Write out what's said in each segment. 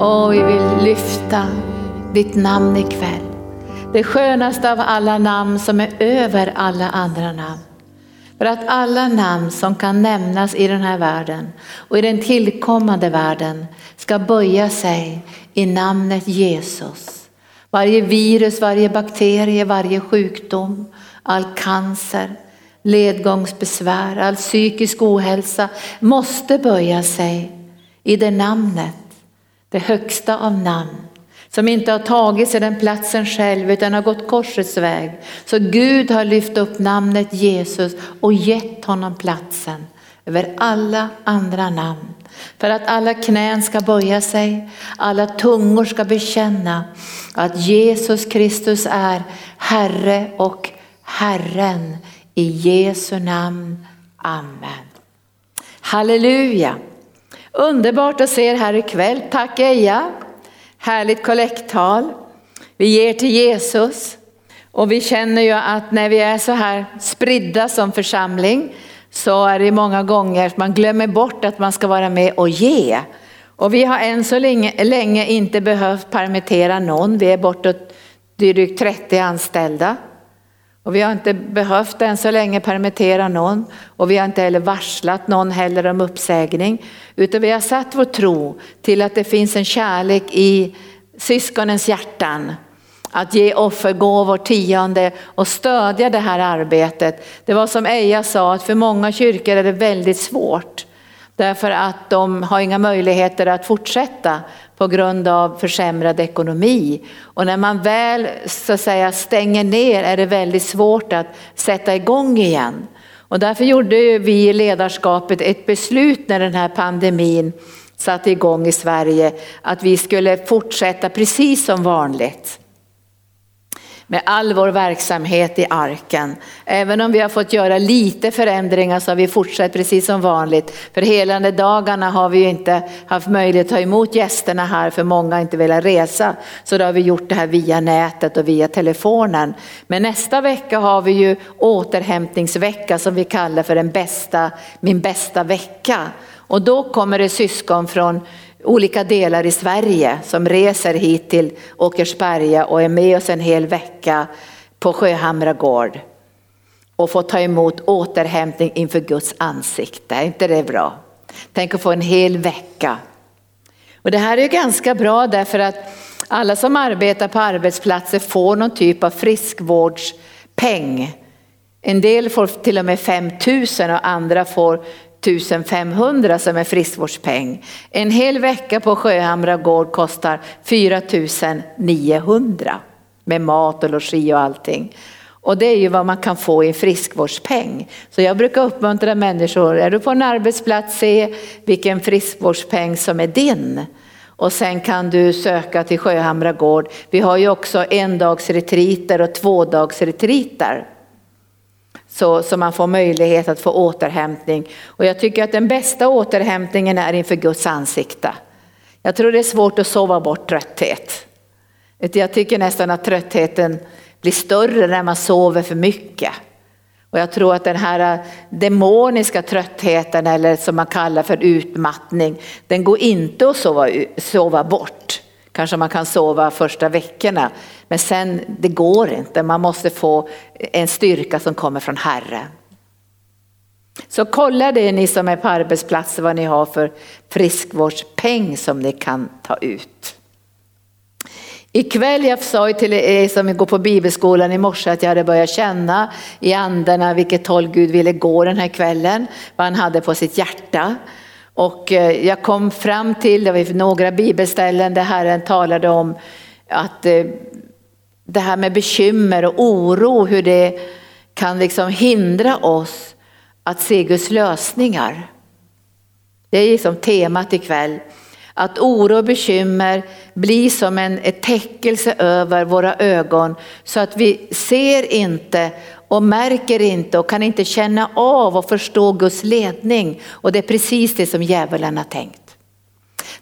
Och vi vill lyfta ditt namn ikväll. Det skönaste av alla namn som är över alla andra namn. För att alla namn som kan nämnas i den här världen och i den tillkommande världen ska böja sig i namnet Jesus. Varje virus, varje bakterie, varje sjukdom, all cancer, ledgångsbesvär, all psykisk ohälsa måste böja sig i det namnet, det högsta av namn som inte har tagit sig den platsen själv utan har gått korsets väg. Så Gud har lyft upp namnet Jesus och gett honom platsen över alla andra namn. För att alla knän ska böja sig, alla tungor ska bekänna att Jesus Kristus är Herre och Herren. I Jesu namn. Amen. Halleluja. Underbart att se er här ikväll. Tack Eja. Härligt kollekttal. Vi ger till Jesus. Och vi känner ju att när vi är så här spridda som församling så är det många gånger att man glömmer bort att man ska vara med och ge. Och vi har än så länge, länge inte behövt permittera någon. Vi är bortåt drygt 30 anställda. Och vi har inte behövt än så länge permittera någon och vi har inte heller varslat någon heller om uppsägning. Utan vi har satt vår tro till att det finns en kärlek i syskonens hjärtan. Att ge offergåvor, tionde och stödja det här arbetet. Det var som Eja sa att för många kyrkor är det väldigt svårt. Därför att de har inga möjligheter att fortsätta på grund av försämrad ekonomi. Och när man väl så att säga stänger ner är det väldigt svårt att sätta igång igen. Och därför gjorde vi i ledarskapet ett beslut när den här pandemin satte igång i Sverige att vi skulle fortsätta precis som vanligt med all vår verksamhet i arken. Även om vi har fått göra lite förändringar så har vi fortsatt precis som vanligt. För helande dagarna har vi ju inte haft möjlighet att ta emot gästerna här för många har inte velat resa. Så då har vi gjort det här via nätet och via telefonen. Men nästa vecka har vi ju återhämtningsvecka som vi kallar för den bästa, min bästa vecka. Och då kommer det syskon från olika delar i Sverige som reser hit till Åkersberga och är med oss en hel vecka på Sjöhamra gård och får ta emot återhämtning inför Guds ansikte. Är inte det bra? Tänk att få en hel vecka. Och det här är ganska bra därför att alla som arbetar på arbetsplatser får någon typ av friskvårdspeng. En del får till och med 5 000 och andra får 1500 som är friskvårdspeng. En hel vecka på Sjöhamra gård kostar 4900 med mat och logi och allting. Och det är ju vad man kan få i friskvårdspeng. Så jag brukar uppmuntra människor, är du på en arbetsplats, se vilken friskvårdspeng som är din. Och sen kan du söka till Sjöhamra gård. Vi har ju också endagsretriter och tvådagsretriter så, så man får möjlighet att få återhämtning. Och jag tycker att den bästa återhämtningen är inför Guds ansikte. Jag tror det är svårt att sova bort trötthet. Jag tycker nästan att tröttheten blir större när man sover för mycket. Och jag tror att den här demoniska tröttheten eller som man kallar för utmattning, den går inte att sova, sova bort. Kanske man kan sova första veckorna, men sen det går inte. Man måste få en styrka som kommer från Herren. Så kolla det ni som är på arbetsplatser vad ni har för friskvårdspeng som ni kan ta ut. Ikväll, jag sa ju till er som går på bibelskolan i morse att jag hade börjat känna i andarna vilket håll Gud ville gå den här kvällen, vad han hade på sitt hjärta. Och eh, jag kom fram till, det var några bibelställen där Herren talade om att eh, det här med bekymmer och oro, hur det kan liksom hindra oss att se Guds lösningar. Det är liksom temat ikväll. Att oro och bekymmer blir som en täckelse över våra ögon så att vi ser inte och märker inte och kan inte känna av och förstå Guds ledning. Och det är precis det som djävulen har tänkt.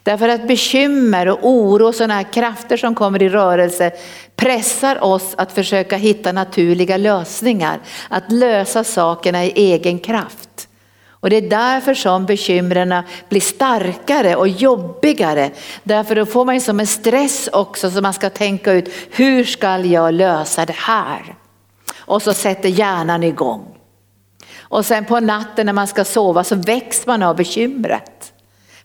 Därför att bekymmer och oro och sådana här krafter som kommer i rörelse pressar oss att försöka hitta naturliga lösningar, att lösa sakerna i egen kraft. Och det är därför som bekymren blir starkare och jobbigare. Därför då får man som en stress också så man ska tänka ut hur ska jag lösa det här? Och så sätter hjärnan igång. Och sen på natten när man ska sova så väcks man av bekymret.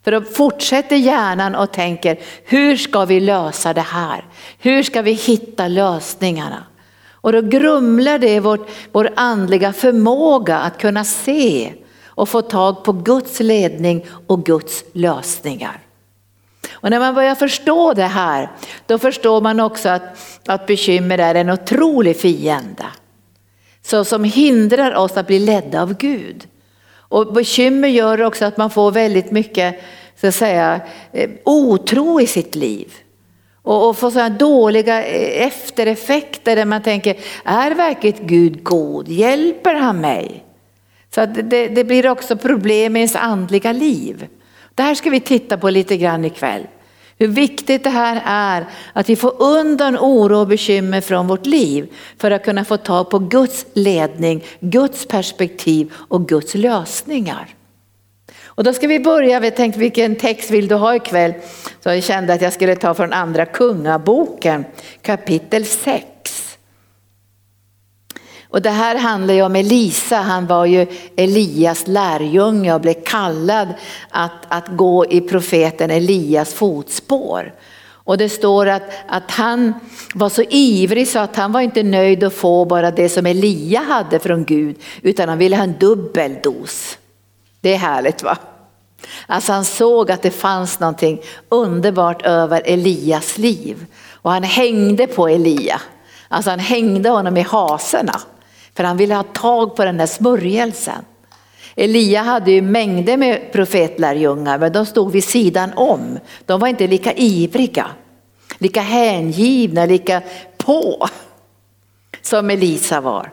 För då fortsätter hjärnan och tänker, hur ska vi lösa det här? Hur ska vi hitta lösningarna? Och då grumlar det vårt, vår andliga förmåga att kunna se och få tag på Guds ledning och Guds lösningar. Och när man börjar förstå det här, då förstår man också att, att bekymmer är en otrolig fiende. Så som hindrar oss att bli ledda av Gud. Och bekymmer gör också att man får väldigt mycket så att säga, eh, otro i sitt liv. Och, och får sådana dåliga eh, eftereffekter där man tänker, är verkligen Gud god? Hjälper han mig? Så det, det, blir också problem i ens andliga liv. Det här ska vi titta på lite grann ikväll. Hur viktigt det här är att vi får undan oro och bekymmer från vårt liv för att kunna få tag på Guds ledning, Guds perspektiv och Guds lösningar. Och då ska vi börja, vi tänkte vilken text vill du ha ikväll? Så jag kände att jag skulle ta från andra kungaboken kapitel 6. Och det här handlar ju om Elisa, han var ju Elias lärjunge och blev kallad att, att gå i profeten Elias fotspår. Och det står att, att han var så ivrig så att han var inte nöjd att få bara det som Elia hade från Gud, utan han ville ha en dubbel dos. Det är härligt va? Alltså han såg att det fanns någonting underbart över Elias liv. Och han hängde på Elia. Alltså han hängde honom i haserna. För han ville ha tag på den där smörjelsen. Elia hade ju mängder med profetlärjungar men de stod vid sidan om. De var inte lika ivriga, lika hängivna, lika på som Elisa var.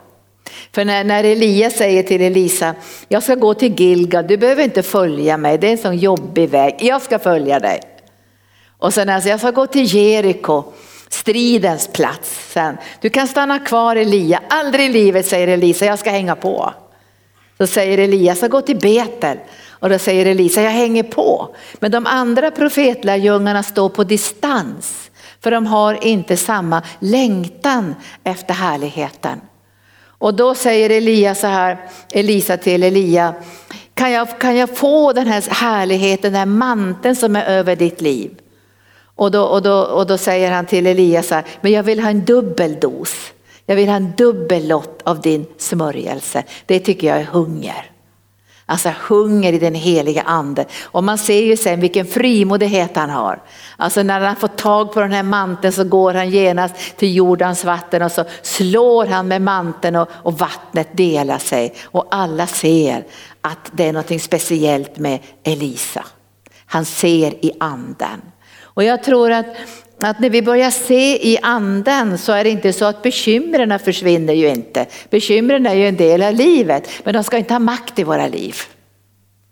För när, när Elia säger till Elisa, jag ska gå till Gilga, du behöver inte följa mig, det är en sån jobbig väg, jag ska följa dig. Och sen alltså, jag ska gå till Jeriko, stridens plats sen. Du kan stanna kvar Elia, aldrig i livet säger Elisa, jag ska hänga på. Då säger Elias, jag gå till Betel. Och då säger Elisa, jag hänger på. Men de andra profetlärjungarna står på distans. För de har inte samma längtan efter härligheten. Och då säger Elia så här, Elisa till Elia, kan jag, kan jag få den här härligheten, den här manteln som är över ditt liv? Och då, och, då, och då säger han till Elias, så här, men jag vill ha en dubbel dos. Jag vill ha en dubbel lott av din smörjelse. Det tycker jag är hunger. Alltså hunger i den heliga ande. Och man ser ju sen vilken frimodighet han har. Alltså när han får tag på den här manteln så går han genast till jordans vatten och så slår han med manteln och, och vattnet delar sig. Och alla ser att det är något speciellt med Elisa. Han ser i anden. Och jag tror att, att när vi börjar se i anden så är det inte så att bekymren försvinner ju inte. Bekymren är ju en del av livet, men de ska inte ha makt i våra liv.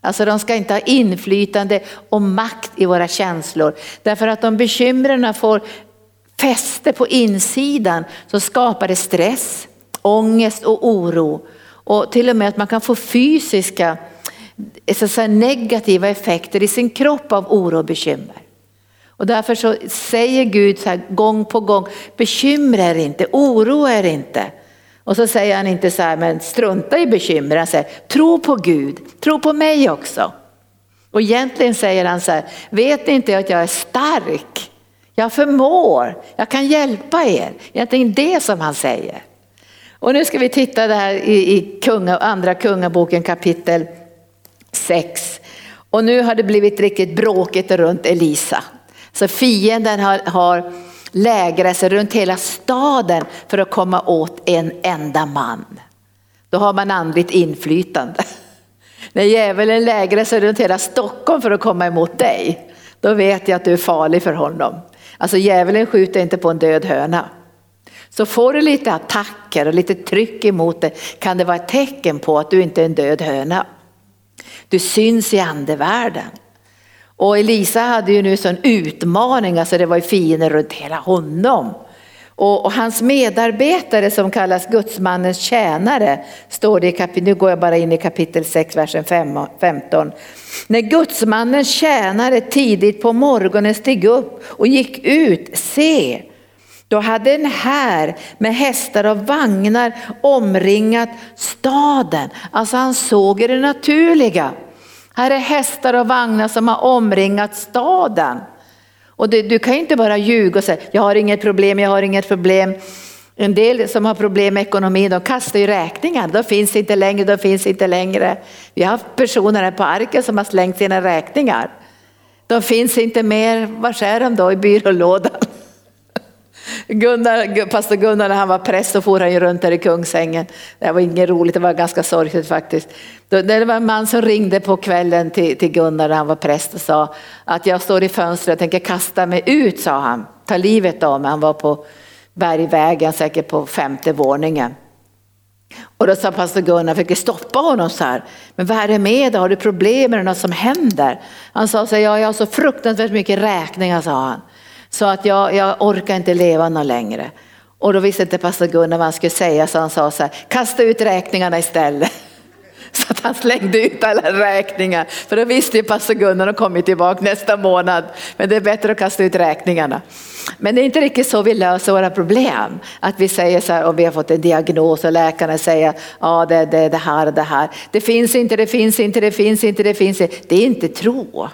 Alltså de ska inte ha inflytande och makt i våra känslor. Därför att om bekymren får fäste på insidan så skapar det stress, ångest och oro. Och till och med att man kan få fysiska så säga, negativa effekter i sin kropp av oro och bekymmer. Och därför så säger Gud så här gång på gång, bekymra er inte, oroa er inte. Och så säger han inte så här, men strunta i bekymmer, han säger tro på Gud, tro på mig också. Och egentligen säger han så här, vet ni inte att jag är stark? Jag förmår, jag kan hjälpa er. Egentligen det som han säger. Och nu ska vi titta där i, i kunga, andra kungaboken kapitel 6. Och nu har det blivit riktigt bråkigt runt Elisa. Så fienden har, har lägrat sig runt hela staden för att komma åt en enda man. Då har man andligt inflytande. När djävulen lägrar sig runt hela Stockholm för att komma emot dig, då vet jag att du är farlig för honom. Alltså djävulen skjuter inte på en död höna. Så får du lite attacker och lite tryck emot dig kan det vara ett tecken på att du inte är en död höna. Du syns i andevärlden. Och Elisa hade ju nu sån utmaning, alltså det var ju fiender runt hela honom. Och, och, hans medarbetare som kallas gudsmannens tjänare, står det i kapitel, nu går jag bara in i kapitel 6, versen 15. När gudsmannens tjänare tidigt på morgonen steg upp och gick ut, se, då hade en här med hästar och vagnar omringat staden. Alltså han såg det naturliga. Här är hästar och vagnar som har omringat staden. Och du, du kan inte bara ljuga och säga, jag har inget problem, jag har inget problem. En del som har problem med ekonomin, de kastar ju räkningar. De finns inte längre, de finns inte längre. Vi har haft personer här på arken som har slängt sina räkningar. De finns inte mer, var är de då? I byrålådan. Gunnar, pastor Gunnar när han var präst så for han ju runt där i Kungsängen. Det var inget roligt, det var ganska sorgligt faktiskt. Det var en man som ringde på kvällen till, till Gunnar när han var präst och sa att jag står i fönstret och tänker kasta mig ut, sa han. Ta livet av mig. Han var på Bergvägen, säkert på femte våningen. Och då sa pastor Gunnar, fick stoppa honom så här. Men vad är det med dig? Har du problem? Är det något som händer? Han sa så här, ja, jag har så fruktansvärt mycket räkningar, sa han. Så att jag, jag orkar inte leva något längre. Och då visste inte pastor Gunnar vad han skulle säga så han sa så här, kasta ut räkningarna istället. Så att han slängde ut alla räkningar. För då visste ju pastor Gunnar att kommit tillbaka nästa månad. Men det är bättre att kasta ut räkningarna. Men det är inte riktigt så vi löser våra problem. Att vi säger så här, om vi har fått en diagnos och läkarna säger ja det är det, det här och det här. Det finns inte, det finns inte, det finns inte, det finns inte. Det är inte tro.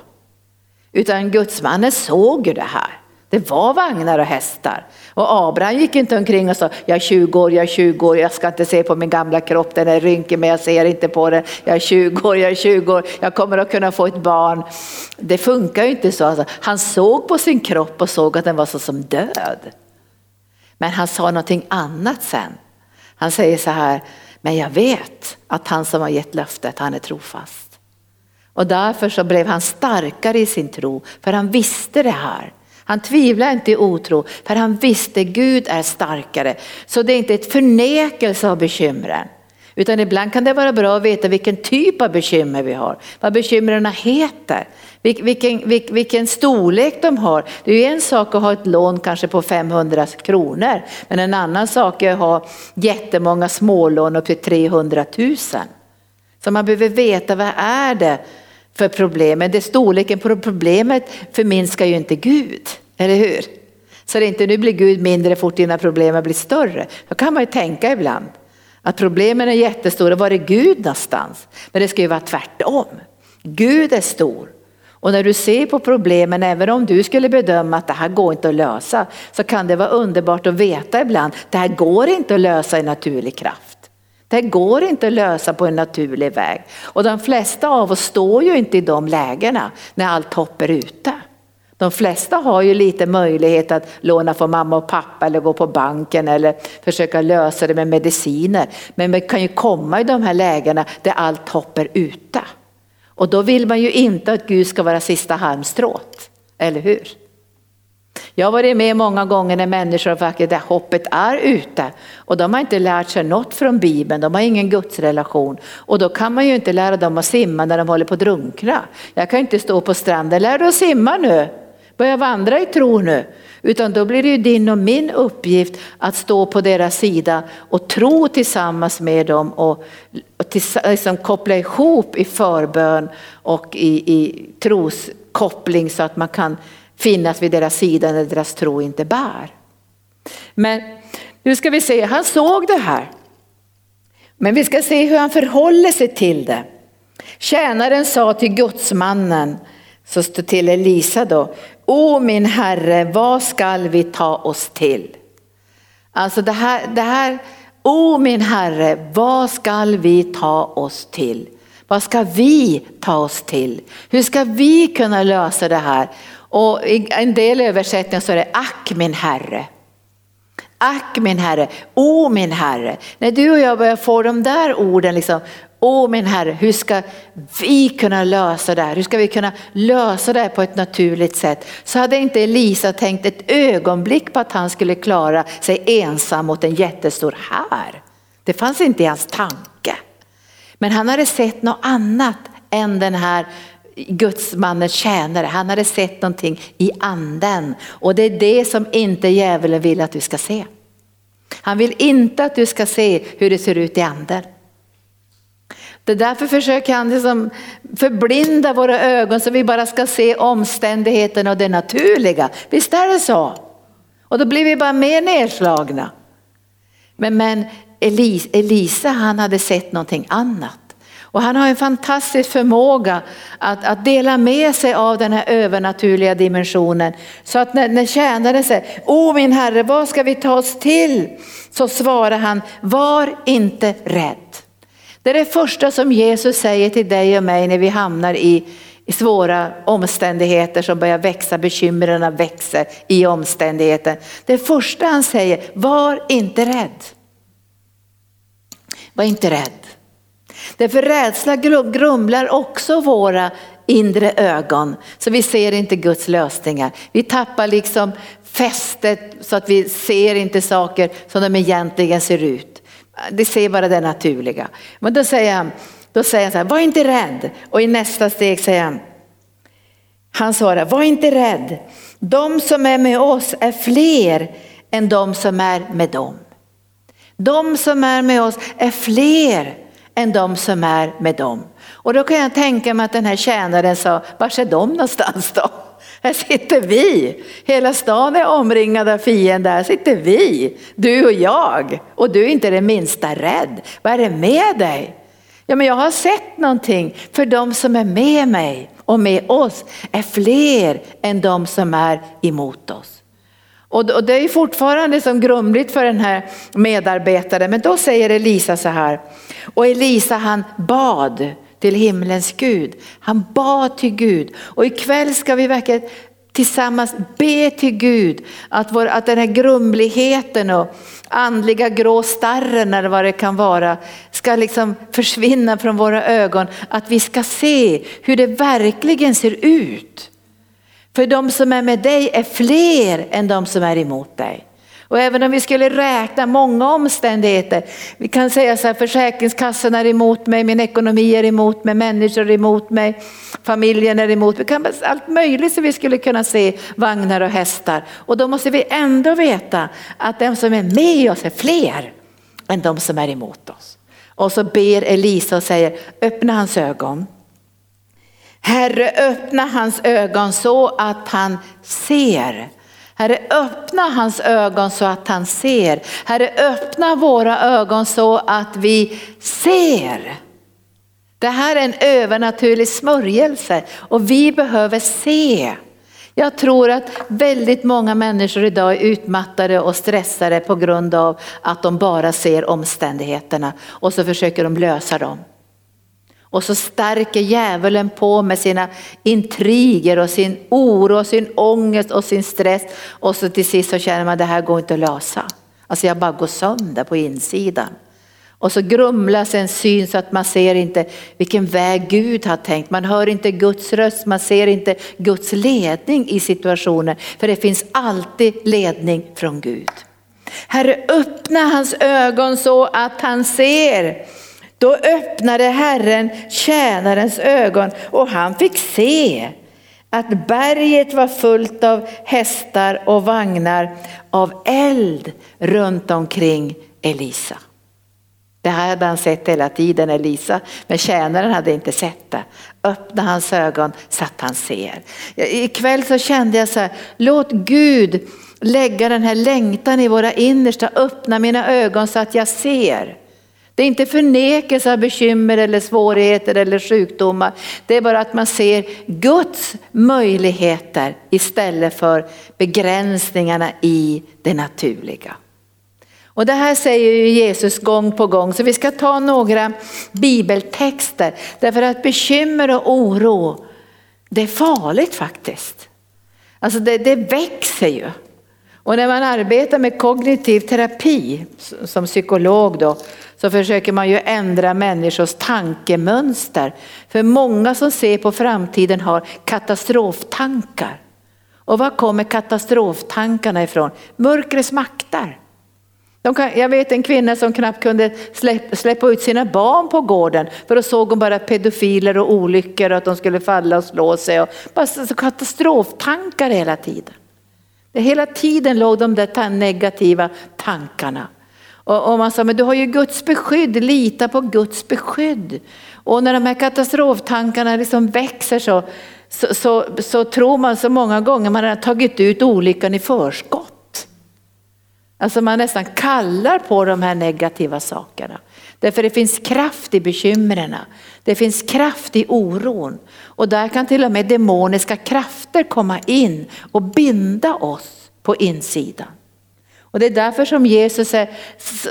Utan gudsmannen såg ju det här. Det var vagnar och hästar. Och Abraham gick inte omkring och sa, jag är 20 år, jag är 20 år, jag ska inte se på min gamla kropp, den är rynkig men jag ser inte på den. Jag är 20 år, jag är 20 år, jag kommer att kunna få ett barn. Det funkar ju inte så. Alltså, han såg på sin kropp och såg att den var så som död. Men han sa någonting annat sen. Han säger så här, men jag vet att han som har gett löftet, han är trofast. Och därför så blev han starkare i sin tro, för han visste det här. Han tvivlade inte i otro för han visste Gud är starkare. Så det är inte ett förnekelse av bekymren. Utan ibland kan det vara bra att veta vilken typ av bekymmer vi har. Vad bekymren heter. Vilken, vilken, vilken storlek de har. Det är ju en sak att ha ett lån kanske på 500 kronor. Men en annan sak är att ha jättemånga smålån upp till 300 000. Så man behöver veta vad är det för problemen. Det storleken på problemet förminskar ju inte Gud, eller hur? Så det är inte nu blir Gud mindre fort dina problem blir större. Då kan man ju tänka ibland att problemen är jättestora, var är Gud någonstans? Men det ska ju vara tvärtom. Gud är stor. Och när du ser på problemen, även om du skulle bedöma att det här går inte att lösa, så kan det vara underbart att veta ibland, det här går inte att lösa i naturlig kraft. Det går inte att lösa på en naturlig väg. Och de flesta av oss står ju inte i de lägena när allt hopp är ute. De flesta har ju lite möjlighet att låna från mamma och pappa eller gå på banken eller försöka lösa det med mediciner. Men man kan ju komma i de här lägena där allt hopp är ute. Och då vill man ju inte att Gud ska vara sista halmstrået, eller hur? Jag har varit med många gånger när människor faktiskt, där hoppet är ute. Och de har inte lärt sig något från Bibeln, de har ingen gudsrelation. Och då kan man ju inte lära dem att simma när de håller på att drunkna. Jag kan inte stå på stranden, lär dig att simma nu, börja vandra i tro nu. Utan då blir det ju din och min uppgift att stå på deras sida och tro tillsammans med dem och, och tills, liksom koppla ihop i förbön och i, i troskoppling så att man kan finnas vid deras sida när deras tro inte bär. Men nu ska vi se, han såg det här. Men vi ska se hur han förhåller sig till det. Tjänaren sa till gudsmannen, så stod till Elisa då, O min herre, vad skall vi ta oss till? Alltså det här, det här O min herre, vad skall vi ta oss till? Vad ska vi ta oss till? Hur ska vi kunna lösa det här? Och i en del översättningar så är det ack min herre. Ack min herre, o min herre. När du och jag börjar få de där orden, liksom, o min herre, hur ska vi kunna lösa det här? Hur ska vi kunna lösa det här på ett naturligt sätt? Så hade inte Elisa tänkt ett ögonblick på att han skulle klara sig ensam mot en jättestor här. Det fanns inte i hans tanke. Men han hade sett något annat än den här gudsmannens tjänare. Han hade sett någonting i anden och det är det som inte djävulen vill att du ska se. Han vill inte att du ska se hur det ser ut i anden. Det är därför försöker han liksom förblinda våra ögon så vi bara ska se omständigheterna och det naturliga. Visst är det så? Och då blir vi bara mer nedslagna. Men, men Elisa han hade sett någonting annat. Och han har en fantastisk förmåga att, att dela med sig av den här övernaturliga dimensionen. Så att när, när tjänaren säger, O min herre, vad ska vi ta oss till? Så svarar han, var inte rädd. Det är det första som Jesus säger till dig och mig när vi hamnar i, i svåra omständigheter som börjar växa, bekymren växer i omständigheten. Det första han säger, var inte rädd. Var inte rädd. Därför rädsla grumlar också våra inre ögon, så vi ser inte Guds lösningar. Vi tappar liksom fästet så att vi ser inte saker som de egentligen ser ut. Det ser bara det naturliga. Men då säger han, då säger han så här, var inte rädd. Och i nästa steg säger han, han svarar, var inte rädd. De som är med oss är fler än de som är med dem. De som är med oss är fler än de som är med dem. Och då kan jag tänka mig att den här tjänaren sa, var är de någonstans då? Här sitter vi, hela stan är omringad av fiender, här sitter vi, du och jag. Och du är inte det minsta rädd. Vad är det med dig? Ja men jag har sett någonting, för de som är med mig och med oss är fler än de som är emot oss. Och det är fortfarande som grumligt för den här medarbetaren, men då säger Elisa så här, och Elisa han bad till himlens Gud. Han bad till Gud och ikväll ska vi verkligen tillsammans be till Gud att, vår, att den här grumligheten och andliga grå starren eller vad det kan vara ska liksom försvinna från våra ögon. Att vi ska se hur det verkligen ser ut. För de som är med dig är fler än de som är emot dig. Och även om vi skulle räkna många omständigheter, vi kan säga så här, försäkringskassan är emot mig, min ekonomi är emot mig, människor är emot mig, familjen är emot mig, kan allt möjligt som vi skulle kunna se, vagnar och hästar. Och då måste vi ändå veta att de som är med oss är fler än de som är emot oss. Och så ber Elisa och säger, öppna hans ögon. Herre öppna hans ögon så att han ser. Herre öppna hans ögon så att han ser. Herre öppna våra ögon så att vi ser. Det här är en övernaturlig smörjelse och vi behöver se. Jag tror att väldigt många människor idag är utmattade och stressade på grund av att de bara ser omständigheterna och så försöker de lösa dem. Och så stärker djävulen på med sina intriger och sin oro, och sin ångest och sin stress. Och så till sist så känner man att det här går inte att lösa. Alltså jag bara går sönder på insidan. Och så grumlas en syn så att man ser inte vilken väg Gud har tänkt. Man hör inte Guds röst, man ser inte Guds ledning i situationen. För det finns alltid ledning från Gud. Herre öppna hans ögon så att han ser. Då öppnade Herren tjänarens ögon och han fick se att berget var fullt av hästar och vagnar av eld runt omkring Elisa. Det här hade han sett hela tiden, Elisa, men tjänaren hade inte sett det. Öppna hans ögon så att han ser. Ikväll så kände jag så här, låt Gud lägga den här längtan i våra innersta, öppna mina ögon så att jag ser. Det är inte förnekelse av bekymmer eller svårigheter eller sjukdomar. Det är bara att man ser Guds möjligheter istället för begränsningarna i det naturliga. Och det här säger ju Jesus gång på gång, så vi ska ta några bibeltexter. Därför att bekymmer och oro, det är farligt faktiskt. Alltså det, det växer ju. Och när man arbetar med kognitiv terapi som psykolog då, så försöker man ju ändra människors tankemönster. För många som ser på framtiden har katastroftankar. Och var kommer katastroftankarna ifrån? Mörkrets makter. Kan, jag vet en kvinna som knappt kunde släppa, släppa ut sina barn på gården för då såg hon bara pedofiler och olyckor och att de skulle falla och slå sig. Och bara så katastroftankar hela tiden. Det hela tiden låg de där negativa tankarna. Och, och man sa, men du har ju Guds beskydd, lita på Guds beskydd. Och när de här katastroftankarna liksom växer så, så, så, så tror man så många gånger man har tagit ut olyckan i förskott. Alltså man nästan kallar på de här negativa sakerna. Därför det finns kraft i bekymren. Det finns kraft i oron. Och där kan till och med demoniska krafter komma in och binda oss på insidan. Och det är därför som Jesus är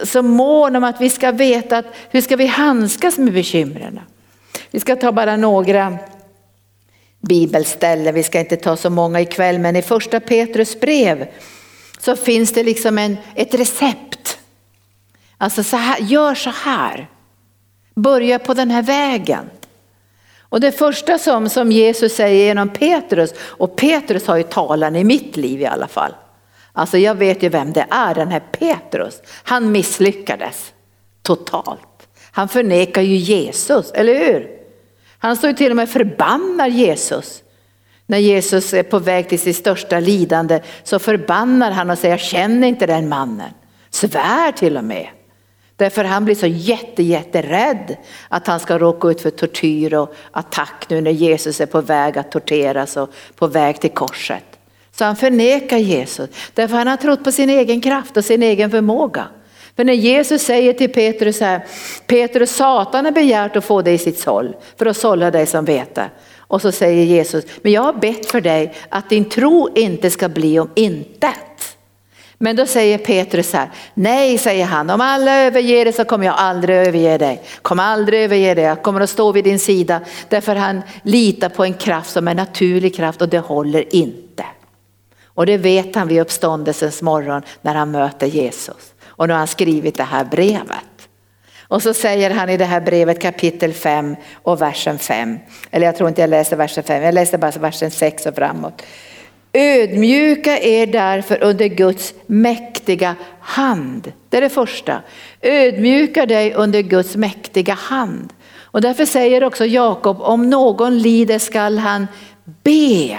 så mån om att vi ska veta att hur ska vi handskas med bekymren. Vi ska ta bara några bibelställen, vi ska inte ta så många ikväll, men i första Petrus brev så finns det liksom en, ett recept. Alltså så här, gör så här, börja på den här vägen. Och det första som, som Jesus säger genom Petrus, och Petrus har ju talan i mitt liv i alla fall. Alltså jag vet ju vem det är, den här Petrus. Han misslyckades totalt. Han förnekar ju Jesus, eller hur? Han står ju till och med förbannar Jesus. När Jesus är på väg till sitt största lidande så förbannar han och säger jag känner inte den mannen. Svär till och med. Därför han blir så jätte, jätterädd att han ska råka ut för tortyr och attack nu när Jesus är på väg att torteras och på väg till korset. Så han förnekar Jesus därför han har trott på sin egen kraft och sin egen förmåga. För när Jesus säger till Petrus här, Petrus Satan har begärt att få dig i sitt såll för att sålla dig som vete. Och så säger Jesus, men jag har bett för dig att din tro inte ska bli om intet. Men då säger Petrus här, nej säger han, om alla överger dig så kommer jag aldrig överge dig. Kommer aldrig överge dig, jag kommer att stå vid din sida. Därför han litar på en kraft som är naturlig kraft och det håller inte. Och det vet han vid uppståndelsens morgon när han möter Jesus. Och nu har han skrivit det här brevet. Och så säger han i det här brevet kapitel 5 och versen 5. Eller jag tror inte jag läser versen 5, jag läser bara versen 6 och framåt. Ödmjuka er därför under Guds mäktiga hand. Det är det första. Ödmjuka dig under Guds mäktiga hand. Och därför säger också Jakob, om någon lider skall han be.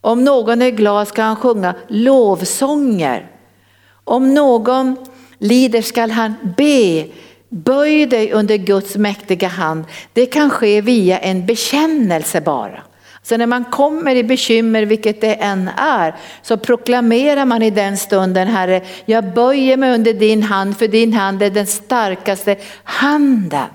Om någon är glad ska han sjunga lovsånger. Om någon lider skall han be. Böj dig under Guds mäktiga hand. Det kan ske via en bekännelse bara. Så när man kommer i bekymmer, vilket det än är, så proklamerar man i den stunden, Herre, jag böjer mig under din hand, för din hand är den starkaste handen.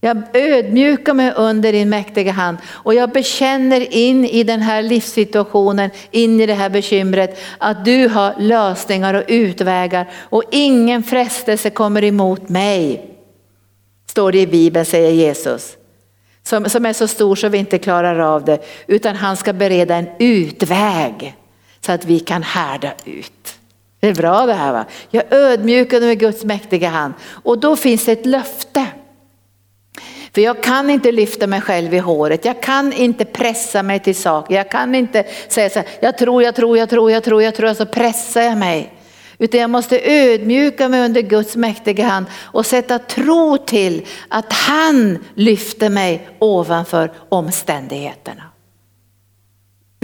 Jag ödmjukar mig under din mäktiga hand och jag bekänner in i den här livssituationen, in i det här bekymret, att du har lösningar och utvägar och ingen frestelse kommer emot mig. Står det i Bibeln, säger Jesus. Som, som är så stor så vi inte klarar av det, utan han ska bereda en utväg så att vi kan härda ut. Det är bra det här va? Jag ödmjukar med Guds mäktiga hand och då finns det ett löfte. För jag kan inte lyfta mig själv i håret, jag kan inte pressa mig till saker, jag kan inte säga så här, jag tror, jag tror, jag tror, jag tror, jag tror, så pressar jag mig. Utan jag måste ödmjuka mig under Guds mäktiga hand och sätta tro till att han lyfter mig ovanför omständigheterna.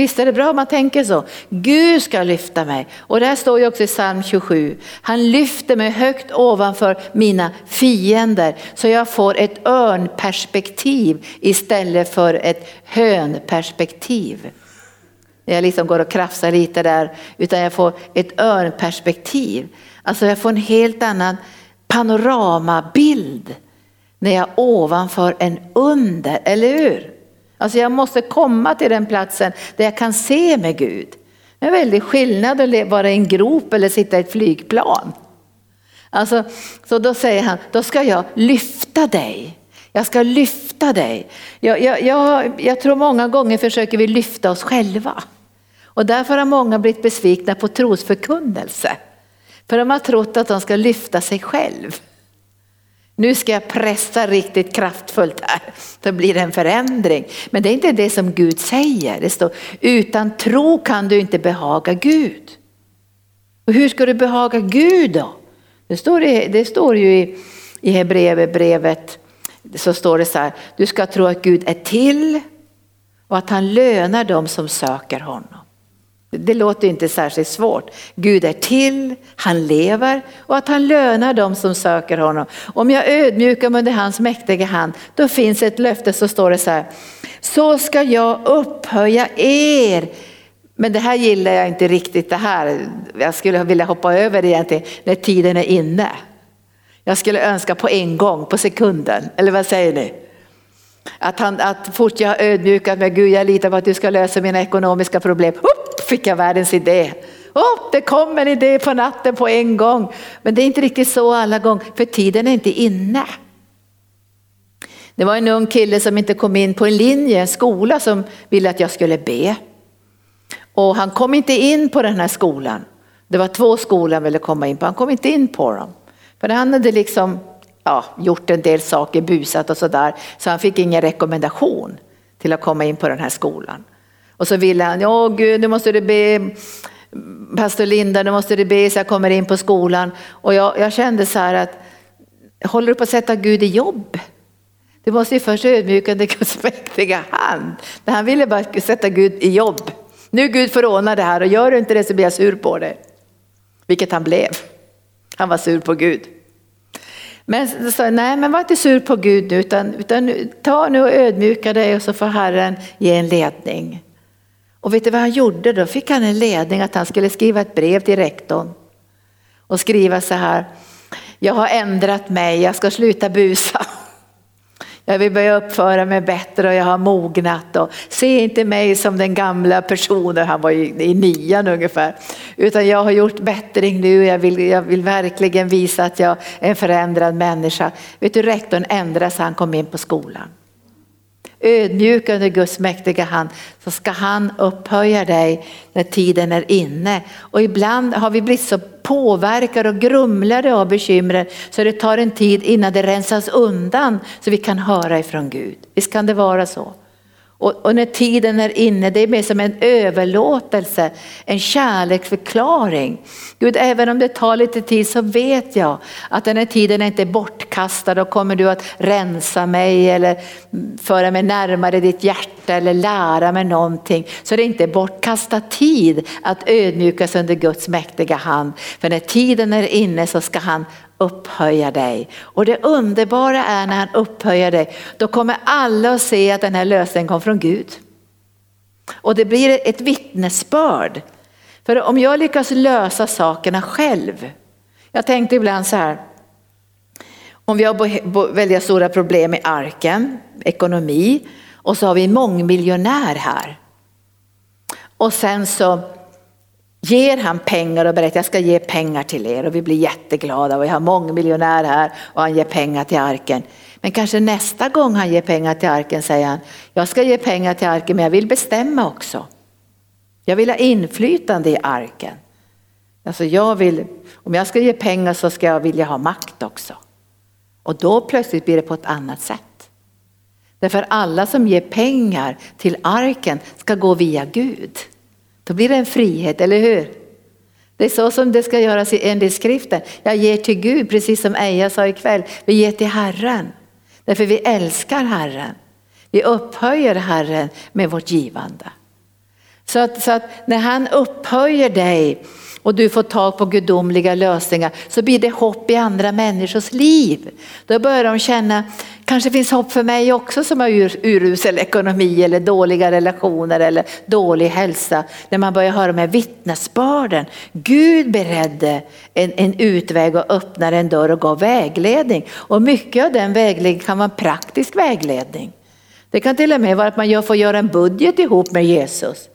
Visst är det bra om man tänker så? Gud ska lyfta mig. Och det här står ju också i psalm 27. Han lyfter mig högt ovanför mina fiender så jag får ett örnperspektiv istället för ett hönperspektiv. Jag liksom går och krafsar lite där, utan jag får ett örnperspektiv. Alltså jag får en helt annan panoramabild när jag ovanför en under, eller hur? Alltså jag måste komma till den platsen där jag kan se med Gud. Det är en väldig skillnad att vara i en grop eller sitta i ett flygplan. Alltså, så då säger han, då ska jag lyfta dig. Jag ska lyfta dig. Jag, jag, jag, jag tror många gånger försöker vi lyfta oss själva. Och därför har många blivit besvikna på trosförkunnelse. För de har trott att de ska lyfta sig själv. Nu ska jag pressa riktigt kraftfullt här, då blir det en förändring. Men det är inte det som Gud säger. Det står, utan tro kan du inte behaga Gud. Och hur ska du behaga Gud då? Det står, det står ju i, i Hebreerbrevet, så står det så här, du ska tro att Gud är till och att han lönar dem som söker honom. Det låter inte särskilt svårt. Gud är till, han lever och att han lönar dem som söker honom. Om jag ödmjukar mig under hans mäktiga hand, då finns ett löfte så står det så här. Så ska jag upphöja er. Men det här gillar jag inte riktigt det här. Jag skulle vilja hoppa över det egentligen när tiden är inne. Jag skulle önska på en gång, på sekunden. Eller vad säger ni? Att, han, att fort jag har ödmjukat mig, Gud jag litar på att du ska lösa mina ekonomiska problem. Upp, fick jag världens idé. Oh, det kom en idé på natten på en gång. Men det är inte riktigt så alla gånger, för tiden är inte inne. Det var en ung kille som inte kom in på en linje, en skola som ville att jag skulle be. Och han kom inte in på den här skolan. Det var två skolor han ville komma in på, han kom inte in på dem. För han hade liksom ja, gjort en del saker, busat och sådär. Så han fick ingen rekommendation till att komma in på den här skolan. Och så ville han, ja Gud nu måste du be pastor Linda, nu måste du be så jag kommer in på skolan. Och jag, jag kände så här att, håller du på att sätta Gud i jobb? Du måste ju först ödmjuka den Guds mäktiga hand. Han ville bara sätta Gud i jobb. Nu Gud förordnar det här och gör du inte det så blir jag sur på dig. Vilket han blev. Han var sur på Gud. Men sa nej men var inte sur på Gud nu utan, utan ta nu och ödmjuka dig och så får Herren ge en ledning. Och vet du vad han gjorde då? Fick han en ledning att han skulle skriva ett brev till rektorn och skriva så här. Jag har ändrat mig, jag ska sluta busa. Jag vill börja uppföra mig bättre och jag har mognat. Och se inte mig som den gamla personen, han var i, nian ungefär. Utan jag har gjort bättring nu, jag vill, jag vill verkligen visa att jag är en förändrad människa. Vet du, rektorn ändrades, han kom in på skolan. Ödmjuka under Guds mäktiga hand så ska han upphöja dig när tiden är inne. Och ibland har vi blivit så påverkade och grumlade av bekymren så det tar en tid innan det rensas undan så vi kan höra ifrån Gud. Visst kan det vara så? Och, och, när tiden är inne, det är mer som en överlåtelse, en kärleksförklaring. Gud, även om det tar lite tid så vet jag att den här tiden är inte bortkastad och kommer du att rensa mig eller föra mig närmare ditt hjärta eller lära mig någonting. Så det är inte bortkastad tid att ödmjukas under Guds mäktiga hand. För när tiden är inne så ska han upphöja dig. Och det underbara är när han upphöjer dig, då kommer alla att se att den här lösningen kom från Gud. Och det blir ett vittnesbörd. För om jag lyckas lösa sakerna själv, jag tänkte ibland så här, om vi har väldigt stora problem i arken, ekonomi, och så har vi en mångmiljonär här. Och sen så ger han pengar och berättar jag ska ge pengar till er och vi blir jätteglada och vi har mångmiljonär här och han ger pengar till arken. Men kanske nästa gång han ger pengar till arken säger han, jag ska ge pengar till arken men jag vill bestämma också. Jag vill ha inflytande i arken. Alltså jag vill, om jag ska ge pengar så ska jag vilja ha makt också. Och då plötsligt blir det på ett annat sätt. Därför alla som ger pengar till arken ska gå via Gud. Då blir det en frihet, eller hur? Det är så som det ska göras enligt skriften. Jag ger till Gud, precis som Eja sa ikväll. Vi ger till Herren. Därför vi älskar Herren. Vi upphöjer Herren med vårt givande. Så att, så att när han upphöjer dig och du får tag på gudomliga lösningar så blir det hopp i andra människors liv. Då börjar de känna, kanske finns hopp för mig också som har urusel ekonomi eller dåliga relationer eller dålig hälsa. När man börjar höra med vittnesbörden. Gud beredde en, en utväg och öppnade en dörr och gav vägledning. Och mycket av den vägledningen kan vara praktisk vägledning. Det kan till och med vara att man får göra en budget ihop med Jesus.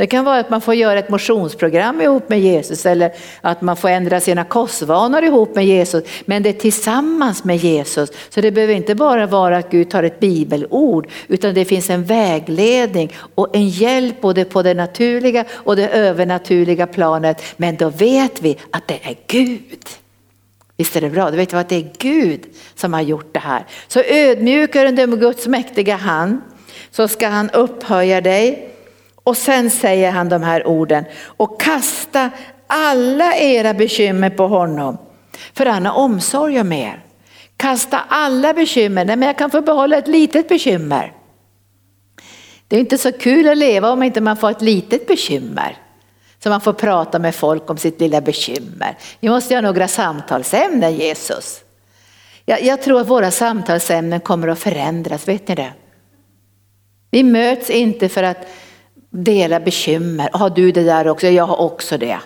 Det kan vara att man får göra ett motionsprogram ihop med Jesus eller att man får ändra sina kostvanor ihop med Jesus. Men det är tillsammans med Jesus. Så det behöver inte bara vara att Gud tar ett bibelord utan det finns en vägledning och en hjälp både på det naturliga och det övernaturliga planet. Men då vet vi att det är Gud. Visst är det bra? Då vet vi att det är Gud som har gjort det här. Så ödmjukar under Guds mäktiga hand så ska han upphöja dig och sen säger han de här orden och kasta alla era bekymmer på honom. För han har omsorg om er. Kasta alla bekymmer, nej men jag kan få behålla ett litet bekymmer. Det är inte så kul att leva om inte man får ett litet bekymmer. Så man får prata med folk om sitt lilla bekymmer. Vi måste ha några samtalsämnen Jesus. Jag, jag tror att våra samtalsämnen kommer att förändras, vet ni det? Vi möts inte för att dela bekymmer. Har du det där också? Jag har också det.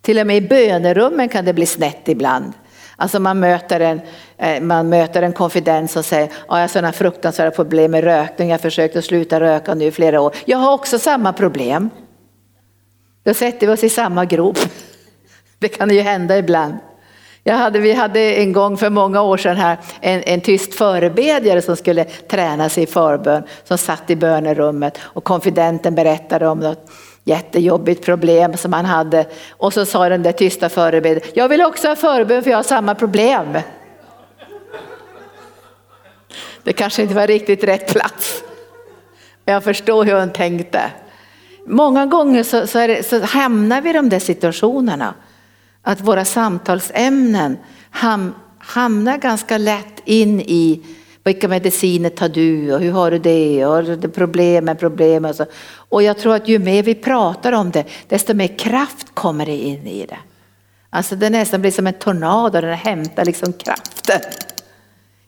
Till och med i bönerummen kan det bli snett ibland. Alltså man möter en, eh, man möter en konfidens som säger, jag har sådana fruktansvärda problem med rökning, jag har försökt att sluta röka nu i flera år. Jag har också samma problem. Då sätter vi oss i samma grop. Det kan ju hända ibland. Jag hade, vi hade en gång för många år sedan här en, en tyst förebedjare som skulle träna sig i förbön som satt i bönerummet och konfidenten berättade om något jättejobbigt problem som han hade och så sa den där tysta förebedjaren, jag vill också ha förbön för jag har samma problem. Det kanske inte var riktigt rätt plats. Men jag förstår hur hon tänkte. Många gånger så, så, det, så hamnar vi i de där situationerna att våra samtalsämnen ham, hamnar ganska lätt in i vilka mediciner tar du och hur har du det och det problemen, problemen och så. Och jag tror att ju mer vi pratar om det desto mer kraft kommer det in i det. Alltså det nästan blir som en tornado, den hämtar liksom kraften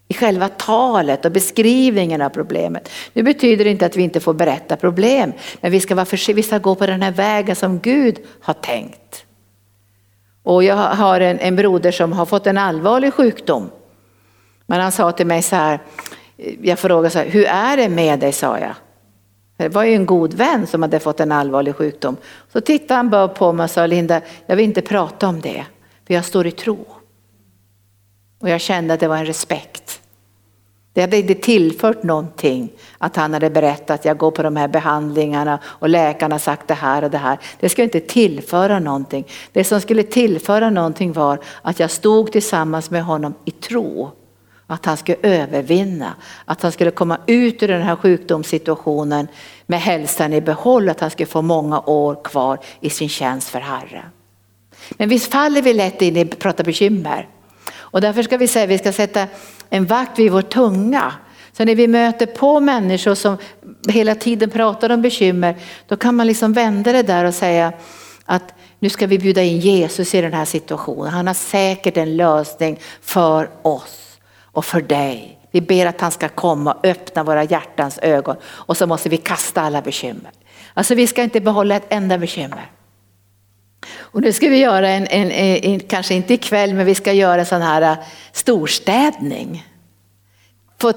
i själva talet och beskrivningen av problemet. Nu betyder det inte att vi inte får berätta problem, men vi ska, vara för, vi ska gå på den här vägen som Gud har tänkt. Och jag har en, en broder som har fått en allvarlig sjukdom. Men han sa till mig så här, eh, jag frågade så här, hur är det med dig sa jag. Det var ju en god vän som hade fått en allvarlig sjukdom. Så tittade han bara på mig och sa, Linda, jag vill inte prata om det, för jag står i tro. Och jag kände att det var en respekt. Det hade inte tillfört någonting att han hade berättat att jag går på de här behandlingarna och läkarna sagt det här och det här. Det skulle inte tillföra någonting. Det som skulle tillföra någonting var att jag stod tillsammans med honom i tro. Att han skulle övervinna, att han skulle komma ut ur den här sjukdomssituationen med hälsan i behåll, att han skulle få många år kvar i sin tjänst för Herren. Men visst faller vi lätt in i att prata bekymmer. Och därför ska vi säga att vi ska sätta en vakt vid vår tunga. Så när vi möter på människor som hela tiden pratar om bekymmer, då kan man liksom vända det där och säga att nu ska vi bjuda in Jesus i den här situationen. Han har säkert en lösning för oss och för dig. Vi ber att han ska komma och öppna våra hjärtans ögon och så måste vi kasta alla bekymmer. Alltså vi ska inte behålla ett enda bekymmer. Och nu ska vi göra en, en, en, kanske inte ikväll, men vi ska göra en sån här äh, storstädning. Få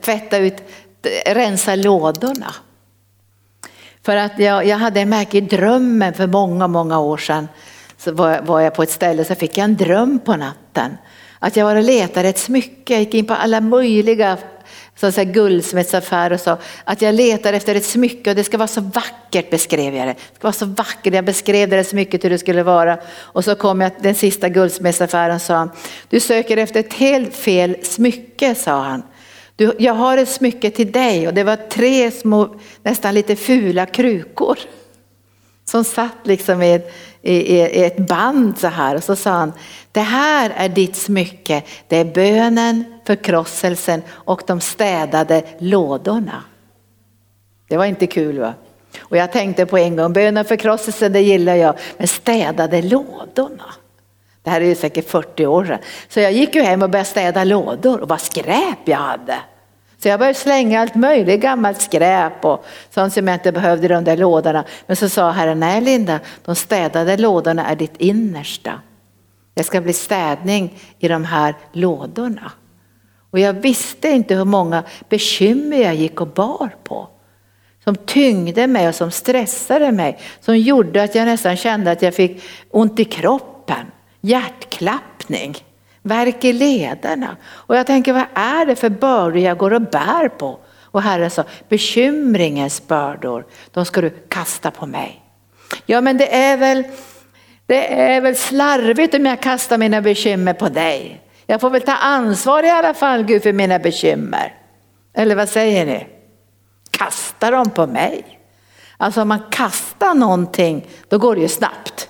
tvätta ut, äh, rensa lådorna. För att jag, jag hade en märke i drömmen för många, många år sedan. Så var, var jag på ett ställe så fick jag en dröm på natten. Att jag var och letade ett smycke, jag gick in på alla möjliga så här guldsmedsaffär och sa att jag letar efter ett smycke och det ska vara så vackert beskrev jag det. Det ska vara så vackert, jag beskrev det smycket hur det skulle vara. Och så kom jag till den sista guldsmedsaffären och sa, du söker efter ett helt fel smycke sa han. Du, jag har ett smycke till dig och det var tre små, nästan lite fula krukor. Som satt liksom i ett, i, i ett band så här och så sa han, det här är ditt smycke, det är bönen, förkrosselsen och de städade lådorna. Det var inte kul va? Och jag tänkte på en gång, bönen, förkrosselse det gillar jag, men städade lådorna. Det här är ju säkert 40 år sedan. Så jag gick ju hem och började städa lådor och vad skräp jag hade. Så jag började slänga allt möjligt gammalt skräp och sånt som jag inte behövde i de där lådorna. Men så sa Herren, nej Linda, de städade lådorna är ditt innersta. Det ska bli städning i de här lådorna. Och jag visste inte hur många bekymmer jag gick och bar på. Som tyngde mig och som stressade mig. Som gjorde att jag nästan kände att jag fick ont i kroppen, hjärtklappning, värk i lederna. Och jag tänker, vad är det för bördor jag går och bär på? Och Herren sa, bekymringens bördor, de ska du kasta på mig. Ja men det är väl det är väl slarvigt om jag kastar mina bekymmer på dig. Jag får väl ta ansvar i alla fall Gud för mina bekymmer. Eller vad säger ni? Kasta dem på mig. Alltså om man kastar någonting då går det ju snabbt.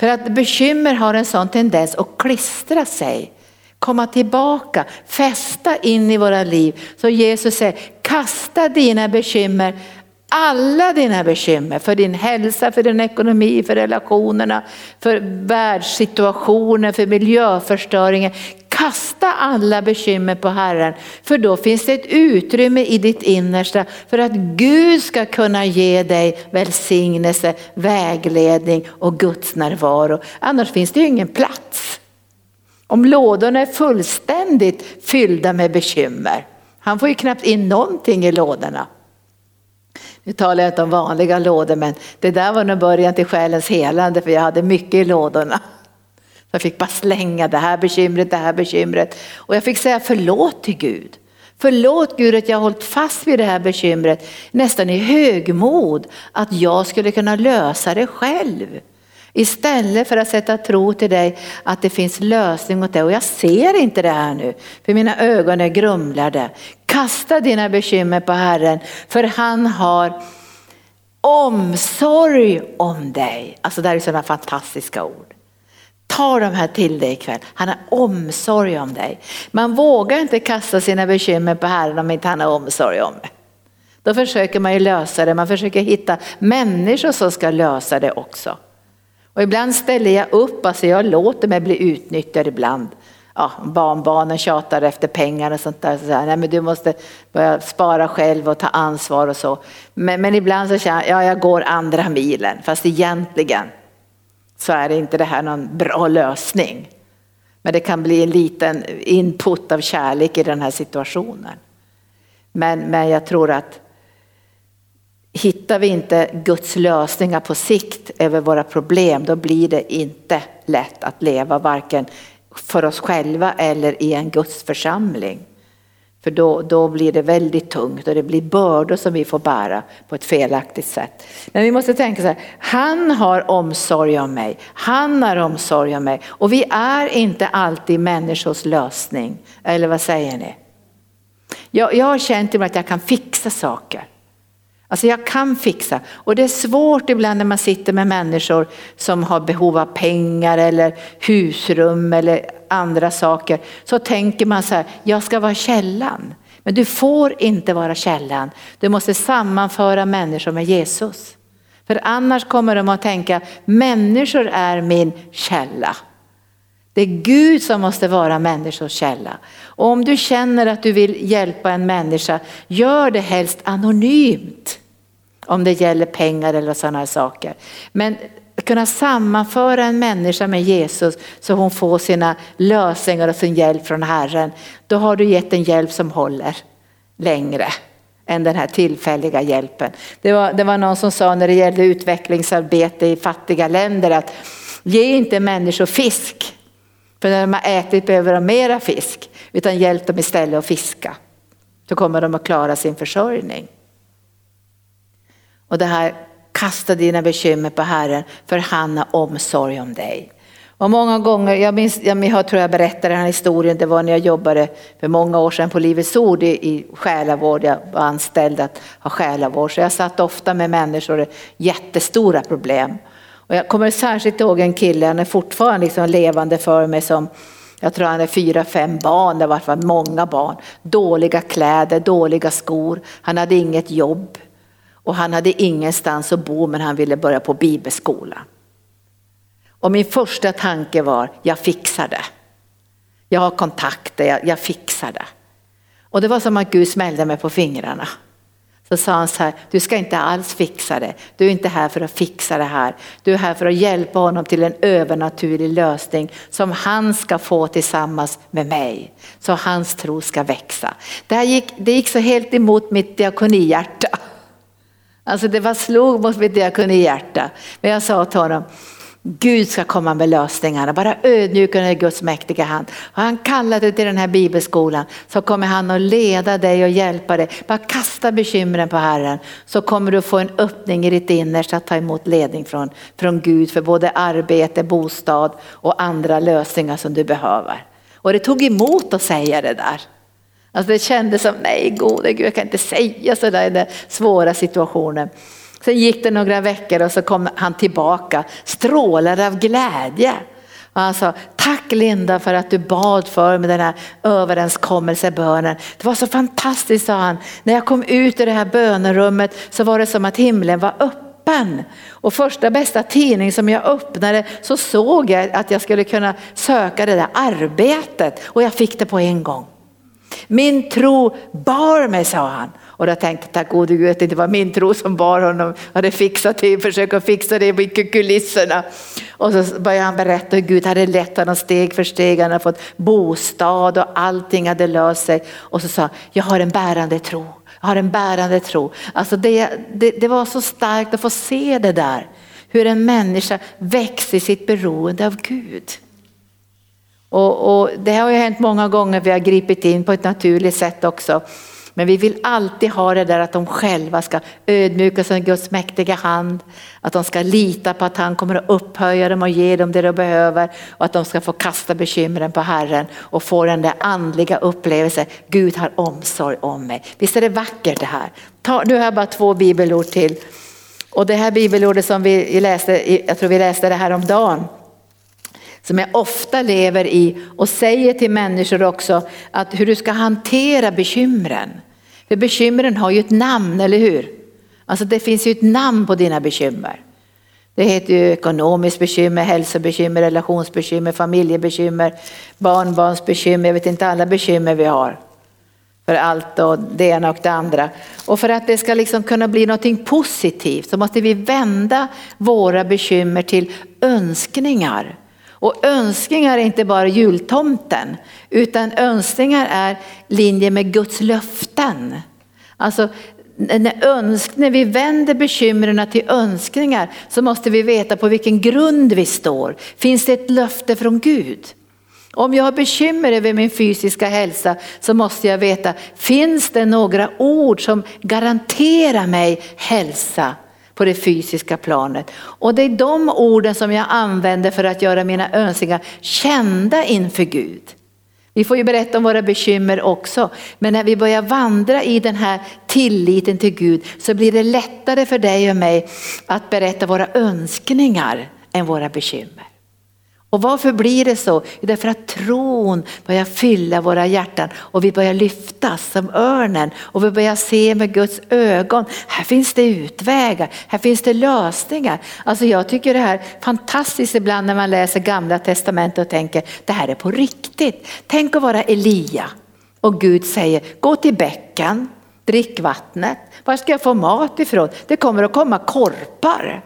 För att bekymmer har en sån tendens att klistra sig, komma tillbaka, fästa in i våra liv. Så Jesus säger, kasta dina bekymmer alla dina bekymmer för din hälsa, för din ekonomi, för relationerna, för världssituationen, för miljöförstöringen. Kasta alla bekymmer på Herren för då finns det ett utrymme i ditt innersta för att Gud ska kunna ge dig välsignelse, vägledning och Guds närvaro. Annars finns det ju ingen plats. Om lådorna är fullständigt fyllda med bekymmer, han får ju knappt in någonting i lådorna. Nu talar jag inte om vanliga lådor men det där var nog början till själens helande för jag hade mycket i lådorna. Jag fick bara slänga det här bekymret, det här bekymret. Och jag fick säga förlåt till Gud. Förlåt Gud att jag har hållit fast vid det här bekymret nästan i högmod att jag skulle kunna lösa det själv. Istället för att sätta tro till dig att det finns lösning åt det. Och jag ser inte det här nu, för mina ögon är grumlade. Kasta dina bekymmer på Herren, för han har omsorg om dig. Alltså det här är sådana fantastiska ord. Ta de här till dig ikväll. Han har omsorg om dig. Man vågar inte kasta sina bekymmer på Herren om inte han har omsorg om det. Då försöker man ju lösa det, man försöker hitta människor som ska lösa det också. Och ibland ställer jag upp, alltså jag låter mig bli utnyttjad ibland. Ja, barnbarnen tjatar efter pengar och sånt där. Så här, nej men du måste börja spara själv och ta ansvar och så. Men, men ibland så känner jag, ja jag går andra milen. Fast egentligen så är det inte det här någon bra lösning. Men det kan bli en liten input av kärlek i den här situationen. Men, men jag tror att hittar vi inte Guds lösningar på sikt över våra problem, då blir det inte lätt att leva varken för oss själva eller i en Guds församling. För då, då blir det väldigt tungt och det blir bördor som vi får bära på ett felaktigt sätt. Men vi måste tänka så här, han har omsorg om mig, han har omsorg om mig och vi är inte alltid människors lösning. Eller vad säger ni? Jag, jag har känt att jag kan fixa saker. Alltså jag kan fixa. Och det är svårt ibland när man sitter med människor som har behov av pengar eller husrum eller andra saker. Så tänker man så här, jag ska vara källan. Men du får inte vara källan. Du måste sammanföra människor med Jesus. För annars kommer de att tänka, människor är min källa. Det är Gud som måste vara människors källa. Och om du känner att du vill hjälpa en människa, gör det helst anonymt. Om det gäller pengar eller sådana saker. Men kunna sammanföra en människa med Jesus så hon får sina lösningar och sin hjälp från Herren. Då har du gett en hjälp som håller längre än den här tillfälliga hjälpen. Det var, det var någon som sa när det gällde utvecklingsarbete i fattiga länder att ge inte människor fisk för när de har ätit behöver de mera fisk. Utan hjälp dem istället att fiska. Då kommer de att klara sin försörjning. Och det här, kasta dina bekymmer på Herren för han har omsorg om dig. Och många gånger, jag, minns, jag tror jag berättade den här historien, det var när jag jobbade för många år sedan på Livets Ord i, i själavård, jag var anställd att ha själavård. Så jag satt ofta med människor med jättestora problem. Och jag kommer särskilt ihåg en kille, han är fortfarande liksom levande för mig som jag tror han är fyra, fem barn, det var många barn. Dåliga kläder, dåliga skor, han hade inget jobb. Och han hade ingenstans att bo men han ville börja på bibelskola. Och min första tanke var, jag fixar det. Jag har kontakter, jag, jag fixar det. Och det var som att Gud smällde mig på fingrarna. Så sa han så här, du ska inte alls fixa det. Du är inte här för att fixa det här. Du är här för att hjälpa honom till en övernaturlig lösning som han ska få tillsammans med mig. Så hans tro ska växa. Det, här gick, det gick så helt emot mitt diakonihjärta. Alltså det var slog mot mitt diakonihjärta. Men jag sa till honom, Gud ska komma med lösningarna, bara ödmjuka under Guds mäktiga hand. Och han kallar dig till den här bibelskolan så kommer han att leda dig och hjälpa dig. Bara kasta bekymren på Herren så kommer du få en öppning i ditt innersta att ta emot ledning från, från Gud för både arbete, bostad och andra lösningar som du behöver. Och det tog emot att säga det där. Alltså det kändes som, nej gode Gud jag kan inte säga sådär i den svåra situationen. Sen gick det några veckor och så kom han tillbaka strålade av glädje. Och han sa, tack Linda för att du bad för mig den här överenskommelsebönen. Det var så fantastiskt sa han. När jag kom ut ur det här bönerummet så var det som att himlen var öppen. Och första bästa tidning som jag öppnade så såg jag att jag skulle kunna söka det där arbetet och jag fick det på en gång. Min tro bar mig sa han. Och då tänkte jag, tack gode Gud att det inte var min tro som bar honom. Jag hade fixat det, försökt fixa det i kulisserna. Och så började han berätta hur Gud hade lett honom steg för steg. Han hade fått bostad och allting hade löst sig. Och så sa han, jag har en bärande tro. Jag har en bärande tro. Alltså det, det, det var så starkt att få se det där. Hur en människa växer i sitt beroende av Gud. Och, och, det har ju hänt många gånger, vi har gripit in på ett naturligt sätt också. Men vi vill alltid ha det där att de själva ska ödmjuka sig i Guds mäktiga hand. Att de ska lita på att han kommer att upphöja dem och ge dem det de behöver. Och att de ska få kasta bekymren på Herren och få den där andliga upplevelsen. Gud har omsorg om mig. Visst är det vackert det här? Ta, nu har jag bara två bibelord till. Och det här bibelordet som vi läste, jag tror vi läste det här om dagen som jag ofta lever i och säger till människor också att hur du ska hantera bekymren. För bekymren har ju ett namn, eller hur? Alltså det finns ju ett namn på dina bekymmer. Det heter ju ekonomiskt bekymmer, hälsobekymmer, relationsbekymmer, familjebekymmer, barnbarnsbekymmer, jag vet inte alla bekymmer vi har. För allt och det ena och det andra. Och för att det ska liksom kunna bli något positivt så måste vi vända våra bekymmer till önskningar. Och önskningar är inte bara jultomten, utan önskningar är linje med Guds löften. Alltså när, önsk, när vi vänder bekymren till önskningar så måste vi veta på vilken grund vi står. Finns det ett löfte från Gud? Om jag har bekymmer över min fysiska hälsa så måste jag veta, finns det några ord som garanterar mig hälsa? På det fysiska planet. Och det är de orden som jag använder för att göra mina önskningar kända inför Gud. Vi får ju berätta om våra bekymmer också, men när vi börjar vandra i den här tilliten till Gud så blir det lättare för dig och mig att berätta våra önskningar än våra bekymmer. Och varför blir det så? Därför att tron börjar fylla våra hjärtan och vi börjar lyftas som örnen och vi börjar se med Guds ögon. Här finns det utvägar, här finns det lösningar. Alltså jag tycker det här är fantastiskt ibland när man läser gamla testamentet och tänker det här är på riktigt. Tänk att vara Elia och Gud säger gå till bäcken, drick vattnet. Var ska jag få mat ifrån? Det kommer att komma korpar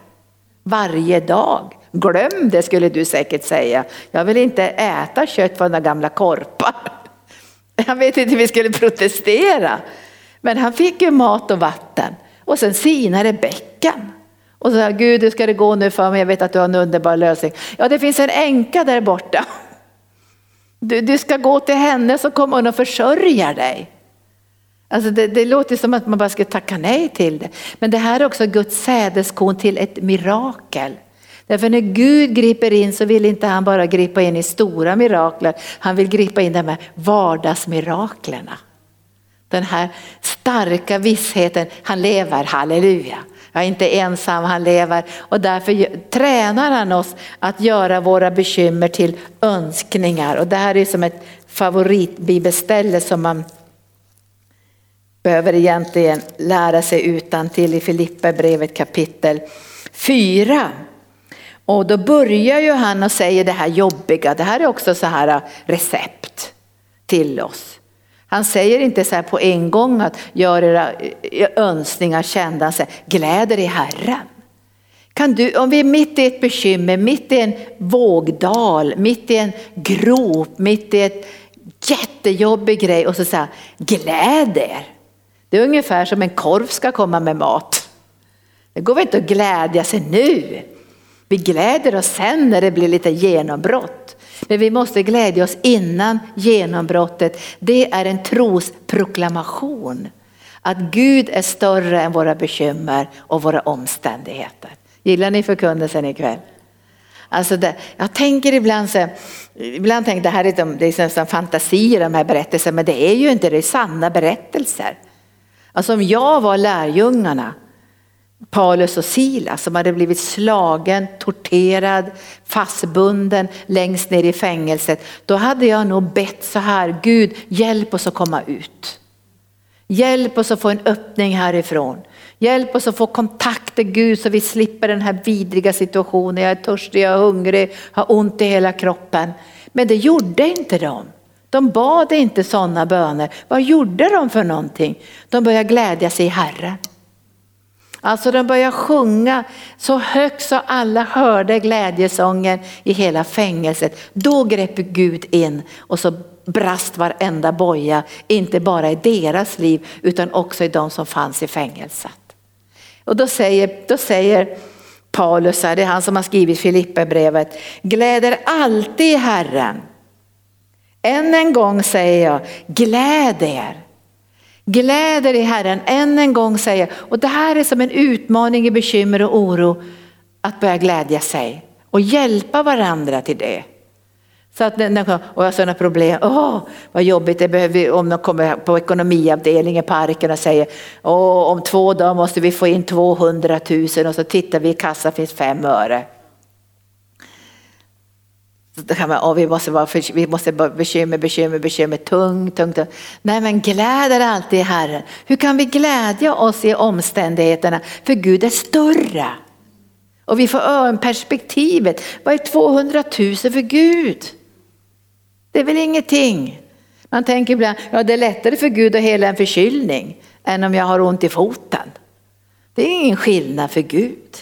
varje dag. Glöm det skulle du säkert säga. Jag vill inte äta kött från några gamla korpar. Jag vet inte hur vi skulle protestera. Men han fick ju mat och vatten och sen sinade bäcken. Och så sa Gud, hur ska det gå nu för mig? Jag vet att du har en underbar lösning. Ja, det finns en änka där borta. Du, du ska gå till henne så kommer hon och försörjer dig. Alltså det, det, låter som att man bara ska tacka nej till det. Men det här är också Guds sädeskorn till ett mirakel. Därför när Gud griper in så vill inte han bara gripa in i stora mirakler, han vill gripa in i de här vardagsmiraklerna. Den här starka vissheten, han lever, halleluja. Jag är inte ensam, han lever. Och därför tränar han oss att göra våra bekymmer till önskningar. Och det här är som ett favoritbibelställe som man behöver egentligen lära sig utan till i Filipperbrevet kapitel 4. Och då börjar ju han och säger det här jobbiga, det här är också så här äh, recept till oss. Han säger inte så här på en gång att gör era äh, önskningar kända, han säger gläder i Herren. Kan du, om vi är mitt i ett bekymmer, mitt i en vågdal, mitt i en grop, mitt i ett jättejobbig grej och så säger gläd er. Det är ungefär som en korv ska komma med mat. Det går väl inte att glädja sig nu. Vi gläder oss sen när det blir lite genombrott. Men vi måste glädja oss innan genombrottet. Det är en trosproklamation. Att Gud är större än våra bekymmer och våra omständigheter. Gillar ni förkunnelsen ikväll? Alltså det, jag tänker ibland så, ibland tänker det här är, de, det är nästan fantasier de här berättelserna, men det är ju inte det, är sanna berättelser. Alltså om jag var lärjungarna Paulus och Silas som hade blivit slagen, torterad, fastbunden längst ner i fängelset. Då hade jag nog bett så här, Gud hjälp oss att komma ut. Hjälp oss att få en öppning härifrån. Hjälp oss att få kontakt med Gud så vi slipper den här vidriga situationen. Jag är törstig, jag är hungrig, har ont i hela kroppen. Men det gjorde inte de. De bad inte sådana böner. Vad gjorde de för någonting? De började glädja sig i Herren. Alltså de började sjunga så högt så alla hörde glädjesången i hela fängelset. Då grep Gud in och så brast varenda boja, inte bara i deras liv utan också i de som fanns i fängelset. Och då säger, då säger Paulus, det är han som har skrivit Filipperbrevet, gläder alltid Herren. Än en gång säger jag, gläd er. Gläder i Herren, än en gång säger. Och det här är som en utmaning i bekymmer och oro, att börja glädja sig och hjälpa varandra till det. Så att när och jag har sådana problem, åh vad jobbigt det behöver om de kommer på ekonomiavdelningen på parken och säger åh om två dagar måste vi få in 200 000 och så tittar vi i kassan finns fem öre. Då kan man, oh, vi måste vara vi måste vara bekymmer, bekymmer, bekymmer, tung, tung, tung. Nej men gläd er alltid i Herren. Hur kan vi glädja oss i omständigheterna? För Gud är större. Och vi får perspektivet. Vad är 200 000 för Gud? Det är väl ingenting. Man tänker ibland, ja det är lättare för Gud att hela en förkylning än om jag har ont i foten. Det är ingen skillnad för Gud.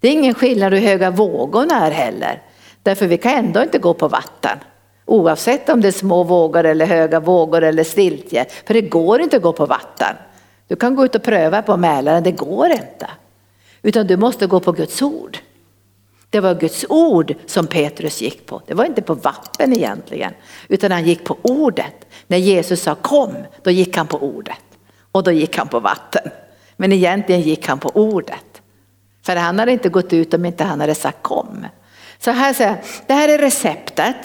Det är ingen skillnad hur höga vågorna är heller. Därför vi kan ändå inte gå på vatten. Oavsett om det är små vågor eller höga vågor eller stiltje. För det går inte att gå på vatten. Du kan gå ut och pröva på Mälaren, det går inte. Utan du måste gå på Guds ord. Det var Guds ord som Petrus gick på. Det var inte på vatten egentligen, utan han gick på ordet. När Jesus sa kom, då gick han på ordet. Och då gick han på vatten. Men egentligen gick han på ordet. För han hade inte gått ut om inte han hade sagt kom. Så här säger jag, det här är receptet.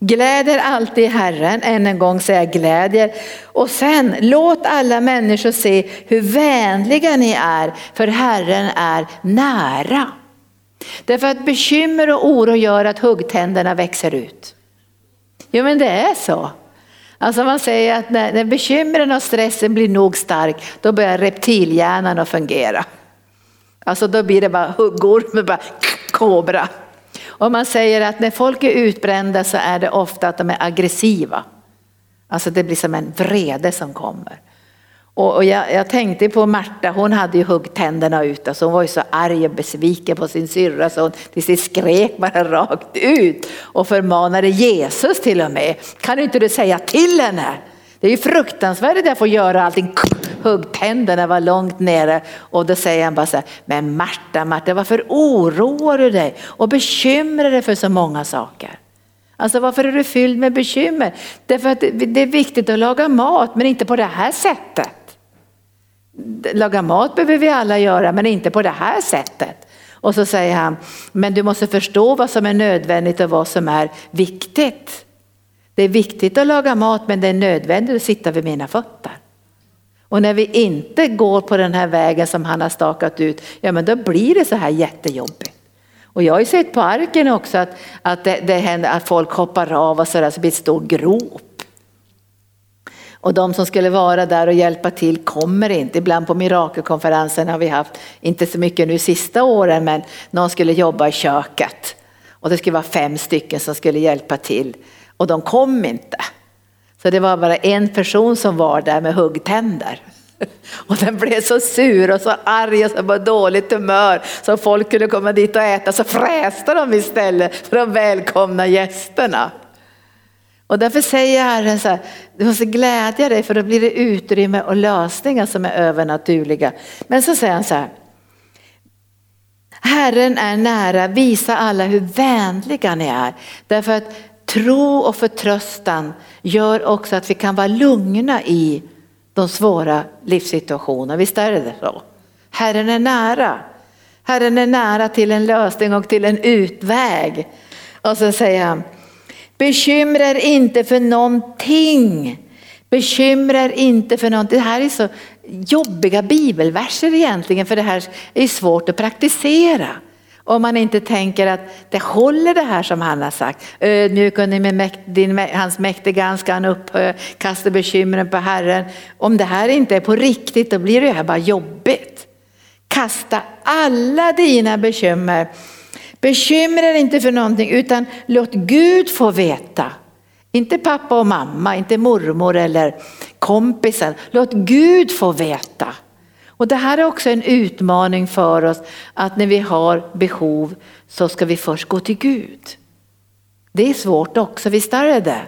Gläder alltid Herren, än en gång säger jag glädjer. Och sen låt alla människor se hur vänliga ni är, för Herren är nära. Därför att bekymmer och oro gör att huggtänderna växer ut. Jo men det är så. Alltså man säger att när, när bekymren och stressen blir nog stark, då börjar reptilhjärnan att fungera. Alltså då blir det bara huggorm, bara kobra. Och man säger att när folk är utbrända så är det ofta att de är aggressiva. Alltså det blir som en vrede som kommer. Och, jag, jag, tänkte på Marta, hon hade ju huggt tänderna ut, alltså hon var ju så arg och besviken på sin syrra så hon till sist skrek bara rakt ut och förmanade Jesus till och med. Kan inte du säga till henne? Det är ju fruktansvärt att få göra allting, huggtänderna var långt nere och då säger han bara så här, men Marta, Marta varför oroar du dig och bekymrar dig för så många saker? Alltså varför är du fylld med bekymmer? Därför att det är viktigt att laga mat men inte på det här sättet. Laga mat behöver vi alla göra men inte på det här sättet. Och så säger han, men du måste förstå vad som är nödvändigt och vad som är viktigt. Det är viktigt att laga mat men det är nödvändigt att sitta vid mina fötter. Och när vi inte går på den här vägen som han har stakat ut, ja men då blir det så här jättejobbigt. Och jag har ju sett på arken också att, att det, det händer att folk hoppar av och sådär så blir det stor grop. Och de som skulle vara där och hjälpa till kommer inte. Ibland på mirakelkonferensen har vi haft, inte så mycket nu sista åren, men någon skulle jobba i köket. Och det skulle vara fem stycken som skulle hjälpa till. Och de kom inte. Så det var bara en person som var där med huggtänder. Och den blev så sur och så arg och så på dåligt humör så folk kunde komma dit och äta så fräste de istället för de välkomna gästerna. Och därför säger Herren så här, du måste glädja dig för då blir det utrymme och lösningar som är övernaturliga. Men så säger han så här, Herren är nära, visa alla hur vänliga ni är. Därför att tro och förtröstan gör också att vi kan vara lugna i de svåra livssituationerna. Visst är det så? Herren är nära. Herren är nära till en lösning och till en utväg. Och så säger han, Bekymra er inte för någonting. Bekymra er inte för någonting. Det här är så jobbiga bibelverser egentligen för det här är svårt att praktisera. Om man inte tänker att det håller det här som han har sagt. Ödmjuk under din, hans mäktiga hand ska han upphöja, kasta bekymren på Herren. Om det här inte är på riktigt då blir det här bara jobbigt. Kasta alla dina bekymmer. Bekymra dig inte för någonting utan låt Gud få veta. Inte pappa och mamma, inte mormor eller kompisen. Låt Gud få veta. Och det här är också en utmaning för oss att när vi har behov så ska vi först gå till Gud. Det är svårt också, visst är det det?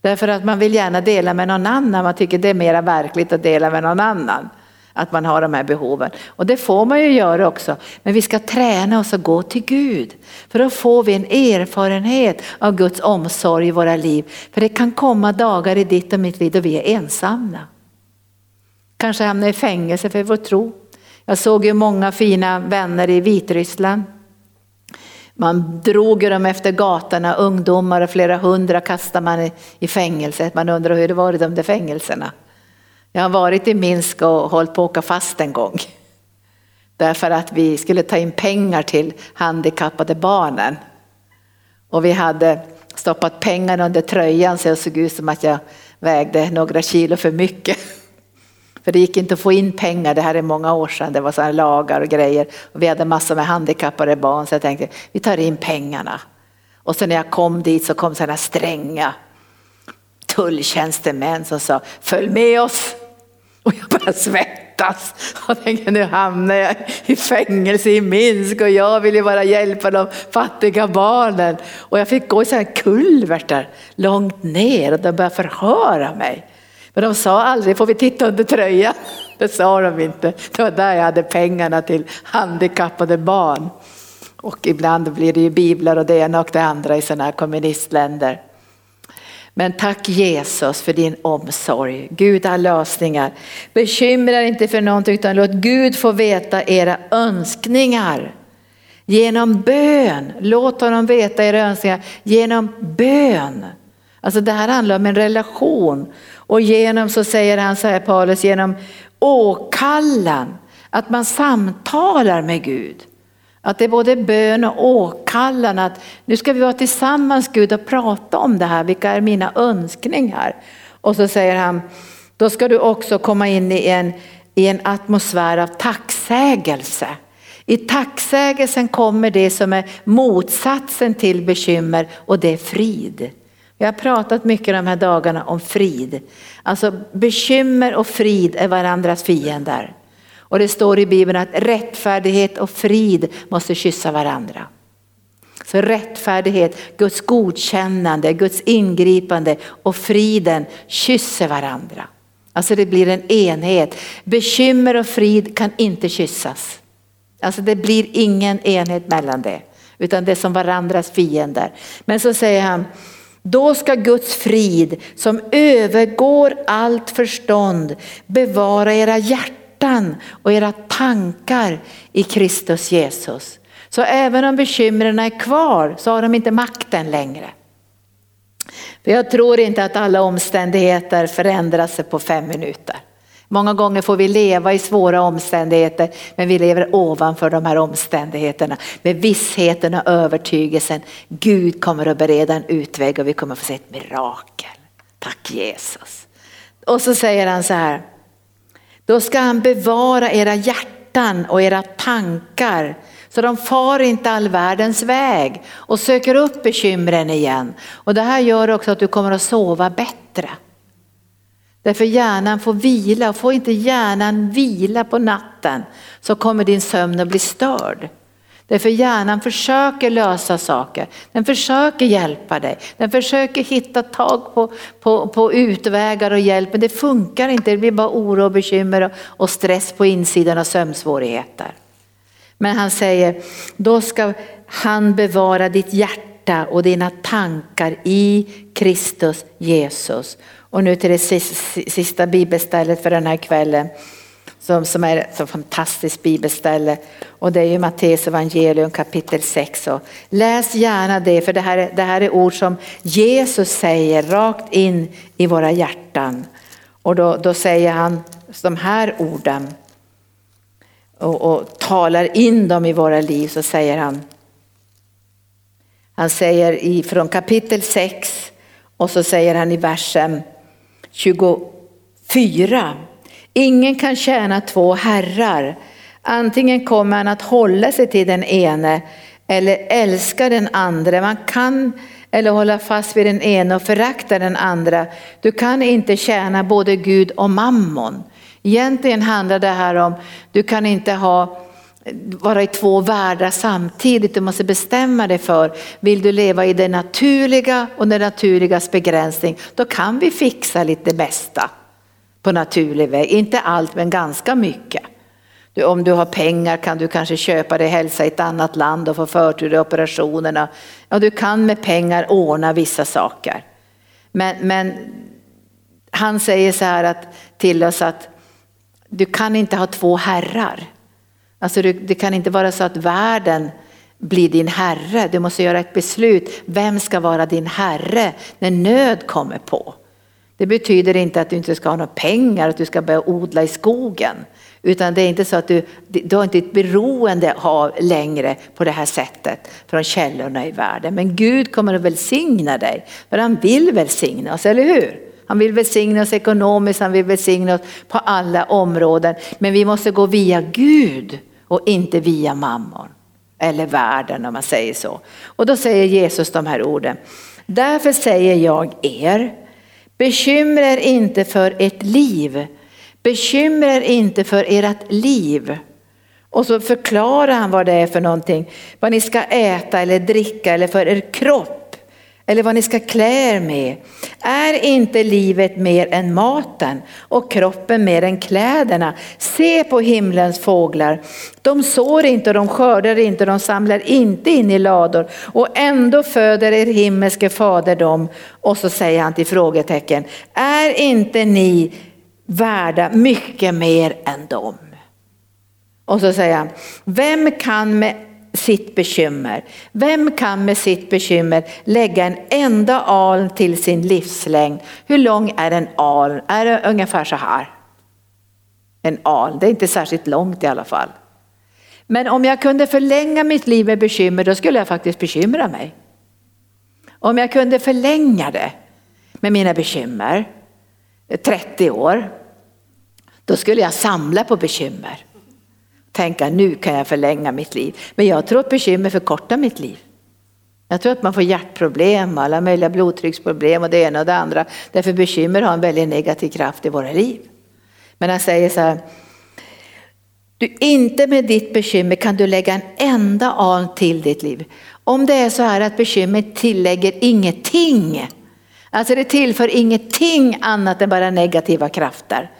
Därför att man vill gärna dela med någon annan, man tycker det är mera verkligt att dela med någon annan. Att man har de här behoven. Och det får man ju göra också. Men vi ska träna oss att gå till Gud. För då får vi en erfarenhet av Guds omsorg i våra liv. För det kan komma dagar i ditt och mitt liv då vi är ensamma. Kanske hamna i fängelse för vår tro. Jag såg ju många fina vänner i Vitryssland. Man drog ju dem efter gatorna, ungdomar och flera hundra kastade man i fängelset. Man undrar hur det var i de där fängelserna. Jag har varit i Minsk och hållit på att åka fast en gång. Därför att vi skulle ta in pengar till handikappade barnen. Och vi hade stoppat pengarna under tröjan så jag såg ut som att jag vägde några kilo för mycket. För det gick inte att få in pengar, det här är många år sedan, det var sådana lagar och grejer. Och vi hade massor med handikappade barn så jag tänkte vi tar in pengarna. Och sen när jag kom dit så kom sådana stränga tulltjänstemän som sa följ med oss. Och jag började svettas och tänkte, nu hamnar jag i fängelse i Minsk och jag vill ju bara hjälpa de fattiga barnen. Och jag fick gå i sådana kulvertar långt ner och de började förhöra mig. Men de sa aldrig, får vi titta under tröjan? Det sa de inte. Det var där jag hade pengarna till handikappade barn. Och ibland blir det ju biblar och det ena och det andra i sådana här kommunistländer. Men tack Jesus för din omsorg. Gud har lösningar. Bekymra er inte för någonting utan låt Gud få veta era önskningar. Genom bön, låt honom veta era önskningar genom bön. Alltså det här handlar om en relation. Och genom, så säger han så här Paulus, genom åkallan, att man samtalar med Gud. Att det är både bön och åkallan, att nu ska vi vara tillsammans Gud och prata om det här, vilka är mina önskningar? Och så säger han, då ska du också komma in i en, i en atmosfär av tacksägelse. I tacksägelsen kommer det som är motsatsen till bekymmer och det är frid. Vi har pratat mycket de här dagarna om frid. Alltså bekymmer och frid är varandras fiender. Och det står i Bibeln att rättfärdighet och frid måste kyssa varandra. Så rättfärdighet, Guds godkännande, Guds ingripande och friden kysser varandra. Alltså det blir en enhet. Bekymmer och frid kan inte kyssas. Alltså det blir ingen enhet mellan det. Utan det är som varandras fiender. Men så säger han, då ska Guds frid som övergår allt förstånd bevara era hjärtan och era tankar i Kristus Jesus. Så även om bekymren är kvar så har de inte makten längre. För jag tror inte att alla omständigheter förändras på fem minuter. Många gånger får vi leva i svåra omständigheter men vi lever ovanför de här omständigheterna med vissheten och övertygelsen. Gud kommer att bereda en utväg och vi kommer att få se ett mirakel. Tack Jesus. Och så säger han så här. Då ska han bevara era hjärtan och era tankar så de far inte all världens väg och söker upp bekymren igen. Och det här gör också att du kommer att sova bättre. Därför hjärnan får vila och får inte hjärnan vila på natten så kommer din sömn att bli störd. Därför hjärnan försöker lösa saker, den försöker hjälpa dig, den försöker hitta tag på, på, på utvägar och hjälp men det funkar inte, det blir bara oro och bekymmer och, och stress på insidan och sömnsvårigheter. Men han säger, då ska han bevara ditt hjärta och dina tankar i Kristus Jesus. Och nu till det sista bibelstället för den här kvällen som, som är ett så fantastiskt bibelställe. Och det är ju Matteus evangelium kapitel 6. Och läs gärna det för det här, är, det här är ord som Jesus säger rakt in i våra hjärtan. Och då, då säger han de här orden och, och talar in dem i våra liv så säger han, han säger i, från kapitel 6 och så säger han i versen 24. Ingen kan tjäna två herrar. Antingen kommer han att hålla sig till den ene eller älska den andra. Man kan eller hålla fast vid den ene och förakta den andra. Du kan inte tjäna både Gud och mammon. Egentligen handlar det här om, du kan inte ha vara i två världar samtidigt. Du måste bestämma dig för, vill du leva i det naturliga och det naturligas begränsning, då kan vi fixa lite bästa på naturlig väg. Inte allt men ganska mycket. Du, om du har pengar kan du kanske köpa dig hälsa i ett annat land och få förtur i operationerna. Ja, du kan med pengar ordna vissa saker. Men, men han säger så här att, till oss att du kan inte ha två herrar. Alltså det kan inte vara så att världen blir din herre. Du måste göra ett beslut. Vem ska vara din herre när nöd kommer på? Det betyder inte att du inte ska ha några pengar, att du ska börja odla i skogen. Utan det är inte så att du, du har inte ett beroende av längre på det här sättet från källorna i världen. Men Gud kommer att välsigna dig, för han vill välsigna oss, eller hur? Han vill välsigna oss ekonomiskt, han vill välsigna oss på alla områden. Men vi måste gå via Gud och inte via mammon. Eller världen om man säger så. Och då säger Jesus de här orden. Därför säger jag er, bekymra er inte för ert liv. Bekymra er inte för ert liv. Och så förklarar han vad det är för någonting. Vad ni ska äta eller dricka eller för er kropp eller vad ni ska klä er med. Är inte livet mer än maten och kroppen mer än kläderna? Se på himlens fåglar. De sår inte de skördar inte, de samlar inte in i lador och ändå föder er himmelske fader dem. Och så säger han till frågetecken, är inte ni värda mycket mer än dem? Och så säger han, vem kan med sitt bekymmer. Vem kan med sitt bekymmer lägga en enda aln till sin livslängd? Hur lång är en aln? Är det ungefär så här? En aln, det är inte särskilt långt i alla fall. Men om jag kunde förlänga mitt liv med bekymmer, då skulle jag faktiskt bekymra mig. Om jag kunde förlänga det med mina bekymmer, eh, 30 år, då skulle jag samla på bekymmer tänka nu kan jag förlänga mitt liv. Men jag tror att bekymmer förkortar mitt liv. Jag tror att man får hjärtproblem, alla möjliga blodtrycksproblem och det ena och det andra. Därför bekymmer har en väldigt negativ kraft i våra liv. Men han säger så här, du, inte med ditt bekymmer kan du lägga en enda an till ditt liv. Om det är så här att bekymmer tillägger ingenting, alltså det tillför ingenting annat än bara negativa krafter.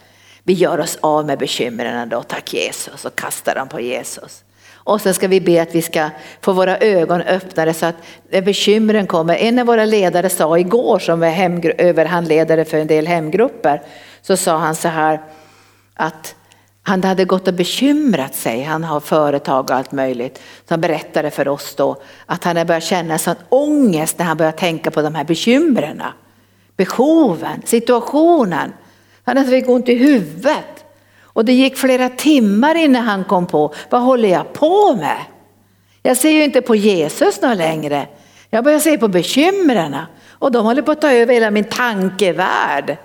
Vi gör oss av med bekymren då, tack Jesus, och kastar dem på Jesus. Och sen ska vi be att vi ska få våra ögon öppnade så att när bekymren kommer, en av våra ledare sa igår som är överhandledare för en del hemgrupper, så sa han så här att han hade gått och bekymrat sig, han har företag och allt möjligt. Så han berättade för oss då att han hade börjat känna sån ångest när han började tänka på de här bekymren. Behoven, situationen. Han hade fick ont i huvudet. Och det gick flera timmar innan han kom på, vad håller jag på med? Jag ser ju inte på Jesus någon längre. Jag börjar se på bekymren och de håller på att ta över hela min tankevärld.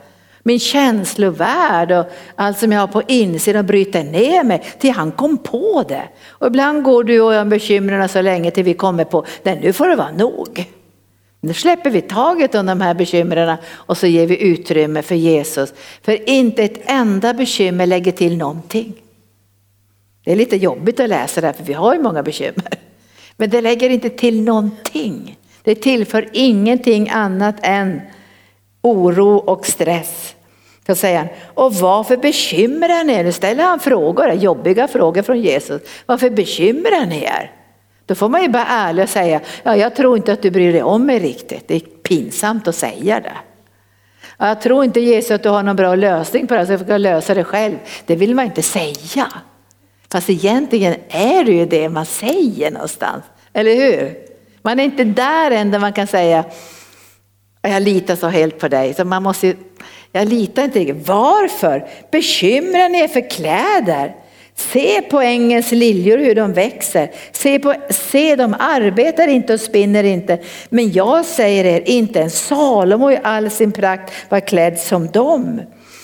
Min känslovärld och allt som jag har på insidan och bryter ner mig till han kom på det. Och ibland går du och jag bekymren så länge till vi kommer på, nej nu får det vara nog. Nu släpper vi taget om de här bekymren och så ger vi utrymme för Jesus. För inte ett enda bekymmer lägger till någonting. Det är lite jobbigt att läsa det här, för vi har ju många bekymmer. Men det lägger inte till någonting. Det tillför ingenting annat än oro och stress. Så säger han, och varför bekymrar ni er? Nu ställer han frågor, jobbiga frågor från Jesus. Varför bekymrar ni er? Då får man ju vara ärlig och säga, ja, jag tror inte att du bryr dig om mig riktigt. Det är pinsamt att säga det. Jag tror inte Jesus att du har någon bra lösning på det, så jag får lösa det själv. Det vill man inte säga. Fast egentligen är det ju det man säger någonstans, eller hur? Man är inte där än där man kan säga, jag litar så helt på dig. Så man måste, Jag litar inte riktigt. Varför bekymrar ni er för kläder? Se på ängens liljor hur de växer. Se, på, se de arbetar inte och spinner inte. Men jag säger er, inte ens Salomo i all sin prakt var klädd som dem.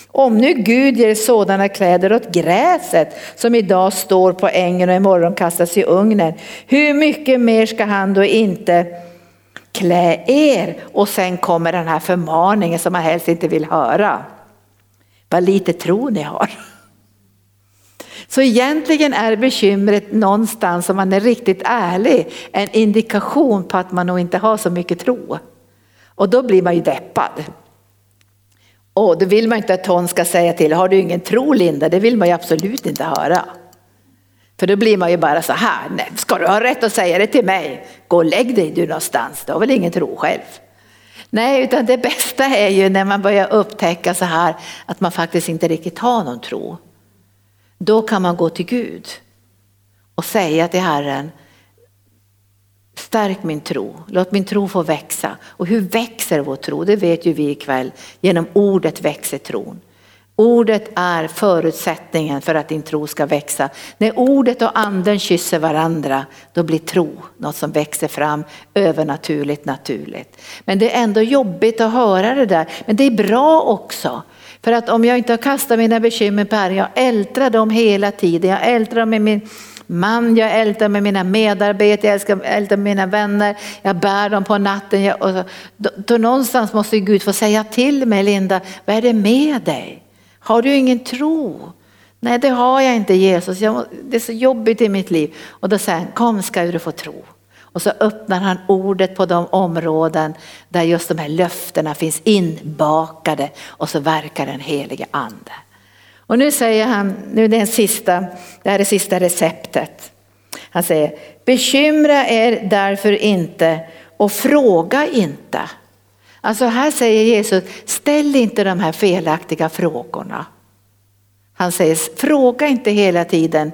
Om nu Gud ger sådana kläder åt gräset som idag står på ängen och imorgon kastas i ugnen. Hur mycket mer ska han då inte klä er? Och sen kommer den här förmaningen som man helst inte vill höra. Vad lite tro ni har. Så egentligen är bekymret någonstans, om man är riktigt ärlig, en indikation på att man nog inte har så mycket tro. Och då blir man ju deppad. Och då vill man inte att hon ska säga till, har du ingen tro Linda? Det vill man ju absolut inte höra. För då blir man ju bara så här, nej, ska du ha rätt att säga det till mig? Gå och lägg dig du någonstans, du har väl ingen tro själv. Nej, utan det bästa är ju när man börjar upptäcka så här att man faktiskt inte riktigt har någon tro. Då kan man gå till Gud och säga till Herren, stärk min tro, låt min tro få växa. Och hur växer vår tro? Det vet ju vi ikväll, genom ordet växer tron. Ordet är förutsättningen för att din tro ska växa. När ordet och anden kysser varandra, då blir tro något som växer fram övernaturligt, naturligt. Men det är ändå jobbigt att höra det där, men det är bra också. För att om jag inte har kastat mina bekymmer på Herren, jag ältrar dem hela tiden. Jag ältrar dem med min man, jag ältrar med mina medarbetare, jag ältrar med mina vänner, jag bär dem på natten. Jag, och, då, då någonstans måste Gud få säga till mig, Linda, vad är det med dig? Har du ingen tro? Nej, det har jag inte Jesus, jag, det är så jobbigt i mitt liv. Och då säger han, kom ska du få tro. Och så öppnar han ordet på de områden där just de här löftena finns inbakade och så verkar den helige ande. Och nu säger han, nu är det, sista, det här är sista receptet. Han säger, bekymra er därför inte och fråga inte. Alltså här säger Jesus, ställ inte de här felaktiga frågorna. Han säger, fråga inte hela tiden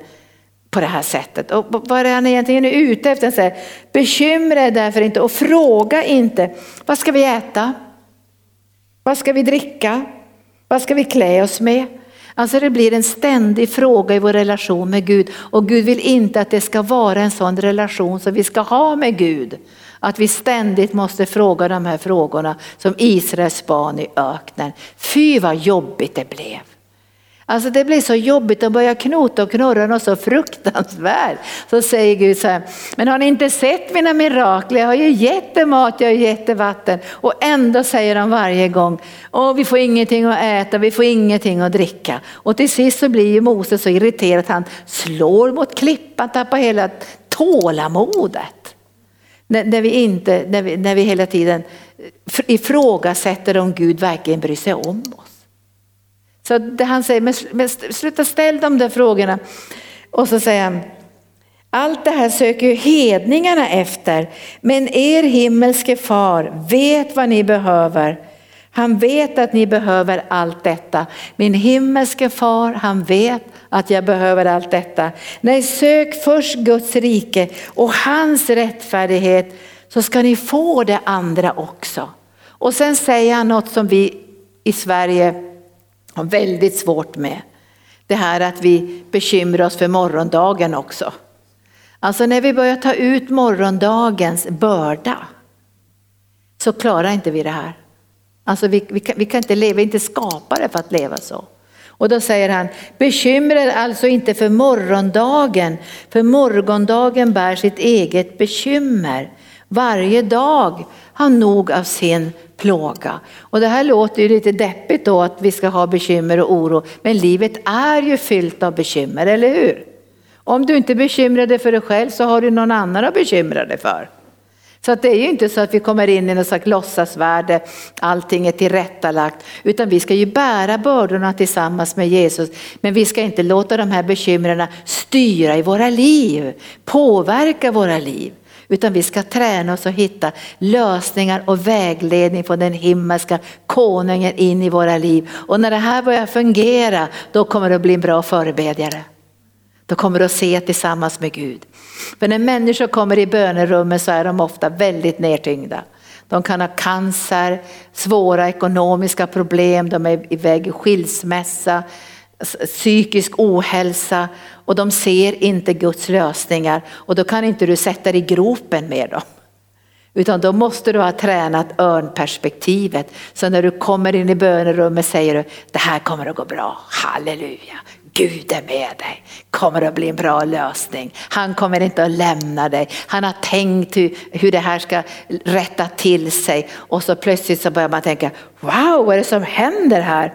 på det här sättet. Och vad är han egentligen ute efter? Han säger, bekymra er därför inte och fråga inte, vad ska vi äta? Vad ska vi dricka? Vad ska vi klä oss med? Alltså det blir en ständig fråga i vår relation med Gud och Gud vill inte att det ska vara en sån relation som vi ska ha med Gud. Att vi ständigt måste fråga de här frågorna som Israels barn i öknen. Fy vad jobbigt det blev. Alltså det blir så jobbigt att börja knota och knorra och så fruktansvärt. Så säger Gud så här, men har ni inte sett mina mirakler? Jag har ju gett er mat, jag har gett er vatten. Och ändå säger de varje gång, Åh, vi får ingenting att äta, vi får ingenting att dricka. Och till sist så blir ju Moses så irriterad att han slår mot klippan, tappar hela tålamodet. När, när, vi inte, när, vi, när vi hela tiden ifrågasätter om Gud verkligen bryr sig om oss. Så det han säger, men, men sluta ställ de där frågorna. Och så säger han, allt det här söker ju hedningarna efter, men er himmelske far vet vad ni behöver. Han vet att ni behöver allt detta. Min himmelske far, han vet att jag behöver allt detta. Nej, sök först Guds rike och hans rättfärdighet så ska ni få det andra också. Och sen säger han något som vi i Sverige har väldigt svårt med. Det här att vi bekymrar oss för morgondagen också. Alltså när vi börjar ta ut morgondagens börda så klarar inte vi det här. Alltså vi, vi, kan, vi kan inte leva, vi är inte skapade för att leva så. Och då säger han, bekymra er alltså inte för morgondagen, för morgondagen bär sitt eget bekymmer. Varje dag har nog av sin plåga. Och det här låter ju lite deppigt då att vi ska ha bekymmer och oro, men livet är ju fyllt av bekymmer, eller hur? Om du inte bekymrar dig för dig själv så har du någon annan att bekymra dig för. Så att det är ju inte så att vi kommer in i något slags låtsasvärde, allting är tillrättalagt, utan vi ska ju bära bördorna tillsammans med Jesus. Men vi ska inte låta de här bekymren styra i våra liv, påverka våra liv. Utan vi ska träna oss och hitta lösningar och vägledning från den himmelska konungen in i våra liv. Och när det här börjar fungera, då kommer det att bli en bra förebedjare. Då kommer du att se tillsammans med Gud. För när människor kommer i bönerummet så är de ofta väldigt nedtyngda. De kan ha cancer, svåra ekonomiska problem, de är iväg i skilsmässa, psykisk ohälsa och de ser inte Guds lösningar och då kan inte du sätta dig i gropen med dem. Utan då måste du ha tränat örnperspektivet. Så när du kommer in i bönerummet säger du, det här kommer att gå bra, halleluja. Gud är med dig, kommer att bli en bra lösning. Han kommer inte att lämna dig. Han har tänkt hur, hur det här ska rätta till sig. Och så plötsligt så börjar man tänka, wow vad är det som händer här?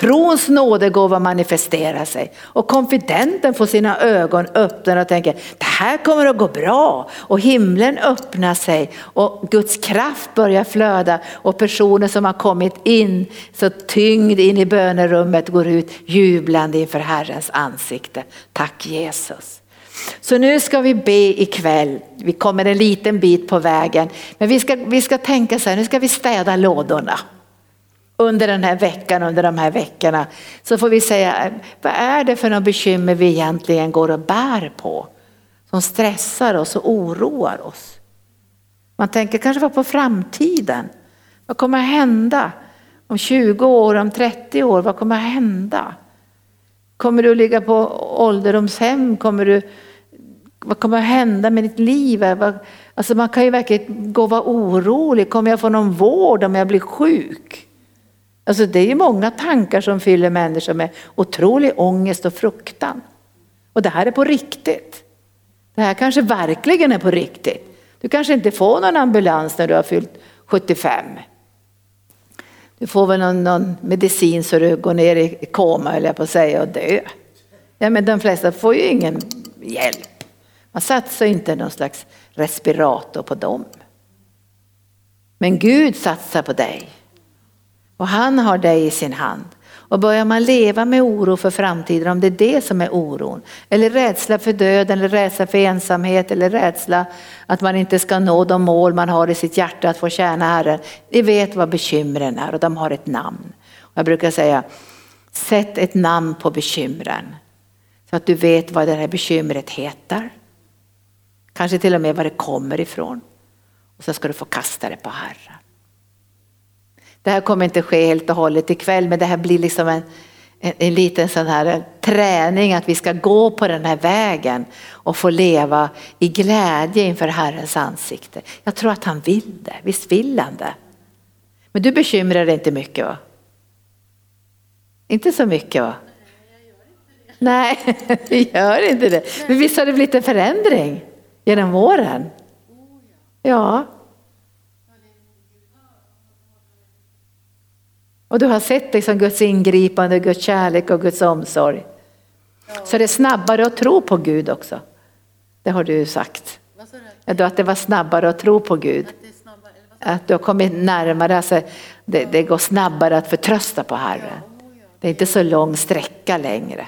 Trons nådegåva manifesterar sig och konfidenten får sina ögon öppna och tänker det här kommer att gå bra och himlen öppnar sig och Guds kraft börjar flöda och personer som har kommit in så tyngd in i bönerummet går ut jublande inför Herrens ansikte. Tack Jesus. Så nu ska vi be ikväll. Vi kommer en liten bit på vägen. Men vi ska, vi ska tänka så här, nu ska vi städa lådorna under den här veckan, under de här veckorna, så får vi säga, vad är det för några bekymmer vi egentligen går och bär på? Som stressar oss och oroar oss. Man tänker kanske på framtiden. Vad kommer att hända om 20 år, om 30 år? Vad kommer att hända? Kommer du att ligga på ålderdomshem? Kommer du, vad kommer att hända med ditt liv? Alltså man kan ju verkligen gå och vara orolig. Kommer jag få någon vård om jag blir sjuk? Alltså det är ju många tankar som fyller människor med otrolig ångest och fruktan. Och det här är på riktigt. Det här kanske verkligen är på riktigt. Du kanske inte får någon ambulans när du har fyllt 75. Du får väl någon, någon medicin så du går ner i koma eller på att säga och dö. Ja, men de flesta får ju ingen hjälp. Man satsar inte någon slags respirator på dem. Men Gud satsar på dig. Och han har dig i sin hand. Och börjar man leva med oro för framtiden, om det är det som är oron, eller rädsla för döden, eller rädsla för ensamhet, eller rädsla att man inte ska nå de mål man har i sitt hjärta att få tjäna Herren. Ni vet vad bekymren är och de har ett namn. Jag brukar säga, sätt ett namn på bekymren. Så att du vet vad det här bekymret heter. Kanske till och med var det kommer ifrån. Och så ska du få kasta det på Herren. Det här kommer inte ske helt och hållet ikväll men det här blir liksom en, en, en liten sån här träning att vi ska gå på den här vägen och få leva i glädje inför Herrens ansikte. Jag tror att han vill det, visst vill han det? Men du bekymrar dig inte mycket va? Inte så mycket va? Nej, vi gör inte det. Men visst har det blivit en förändring genom åren? Ja. Och du har sett liksom Guds ingripande, Guds kärlek och Guds omsorg. Så det är snabbare att tro på Gud också. Det har du sagt. Att det var snabbare att tro på Gud. Att du har kommit närmare, alltså det, det går snabbare att förtrösta på Herren. Det är inte så lång sträcka längre.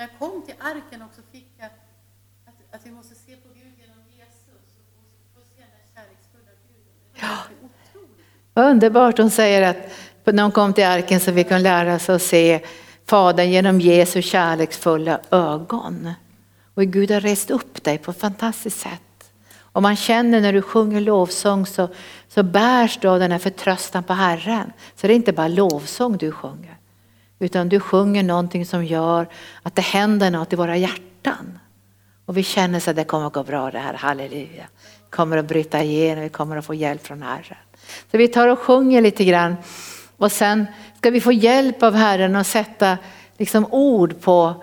När jag kom till arken också fick jag att, att vi måste se på Gud genom Jesus och, och se den kärleksfulla Guden. Ja. Underbart, hon säger att när hon kom till arken så fick hon lära sig att se Fadern genom Jesu kärleksfulla ögon. Och Gud har rest upp dig på ett fantastiskt sätt. Och man känner när du sjunger lovsång så, så bärs du av den här förtröstan på Herren. Så det är inte bara lovsång du sjunger. Utan du sjunger någonting som gör att det händer något i våra hjärtan. Och vi känner så att det kommer att gå bra det här, halleluja. kommer att bryta igenom, vi kommer att få hjälp från Herren. Så vi tar och sjunger lite grann och sen ska vi få hjälp av Herren att sätta liksom ord på,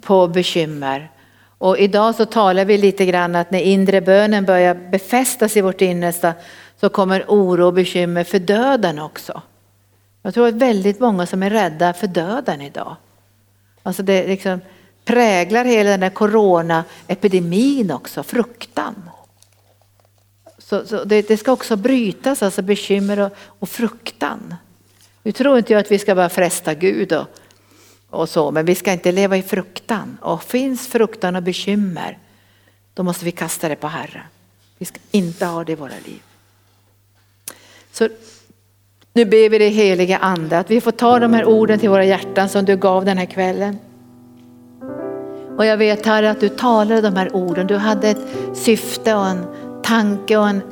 på bekymmer. Och idag så talar vi lite grann att när inre bönen börjar befästas i vårt innersta så kommer oro och bekymmer för döden också. Jag tror att väldigt många som är rädda för döden idag. Alltså det liksom präglar hela den här coronaepidemin också, fruktan. Så, så det, det, ska också brytas, alltså bekymmer och, och fruktan. Nu tror inte jag att vi ska bara fresta Gud och, och så, men vi ska inte leva i fruktan. Och finns fruktan och bekymmer, då måste vi kasta det på Herren. Vi ska inte ha det i våra liv. Så nu ber vi dig heliga ande att vi får ta de här orden till våra hjärtan som du gav den här kvällen. Och jag vet Herre att du talade de här orden, du hade ett syfte och en tanke och en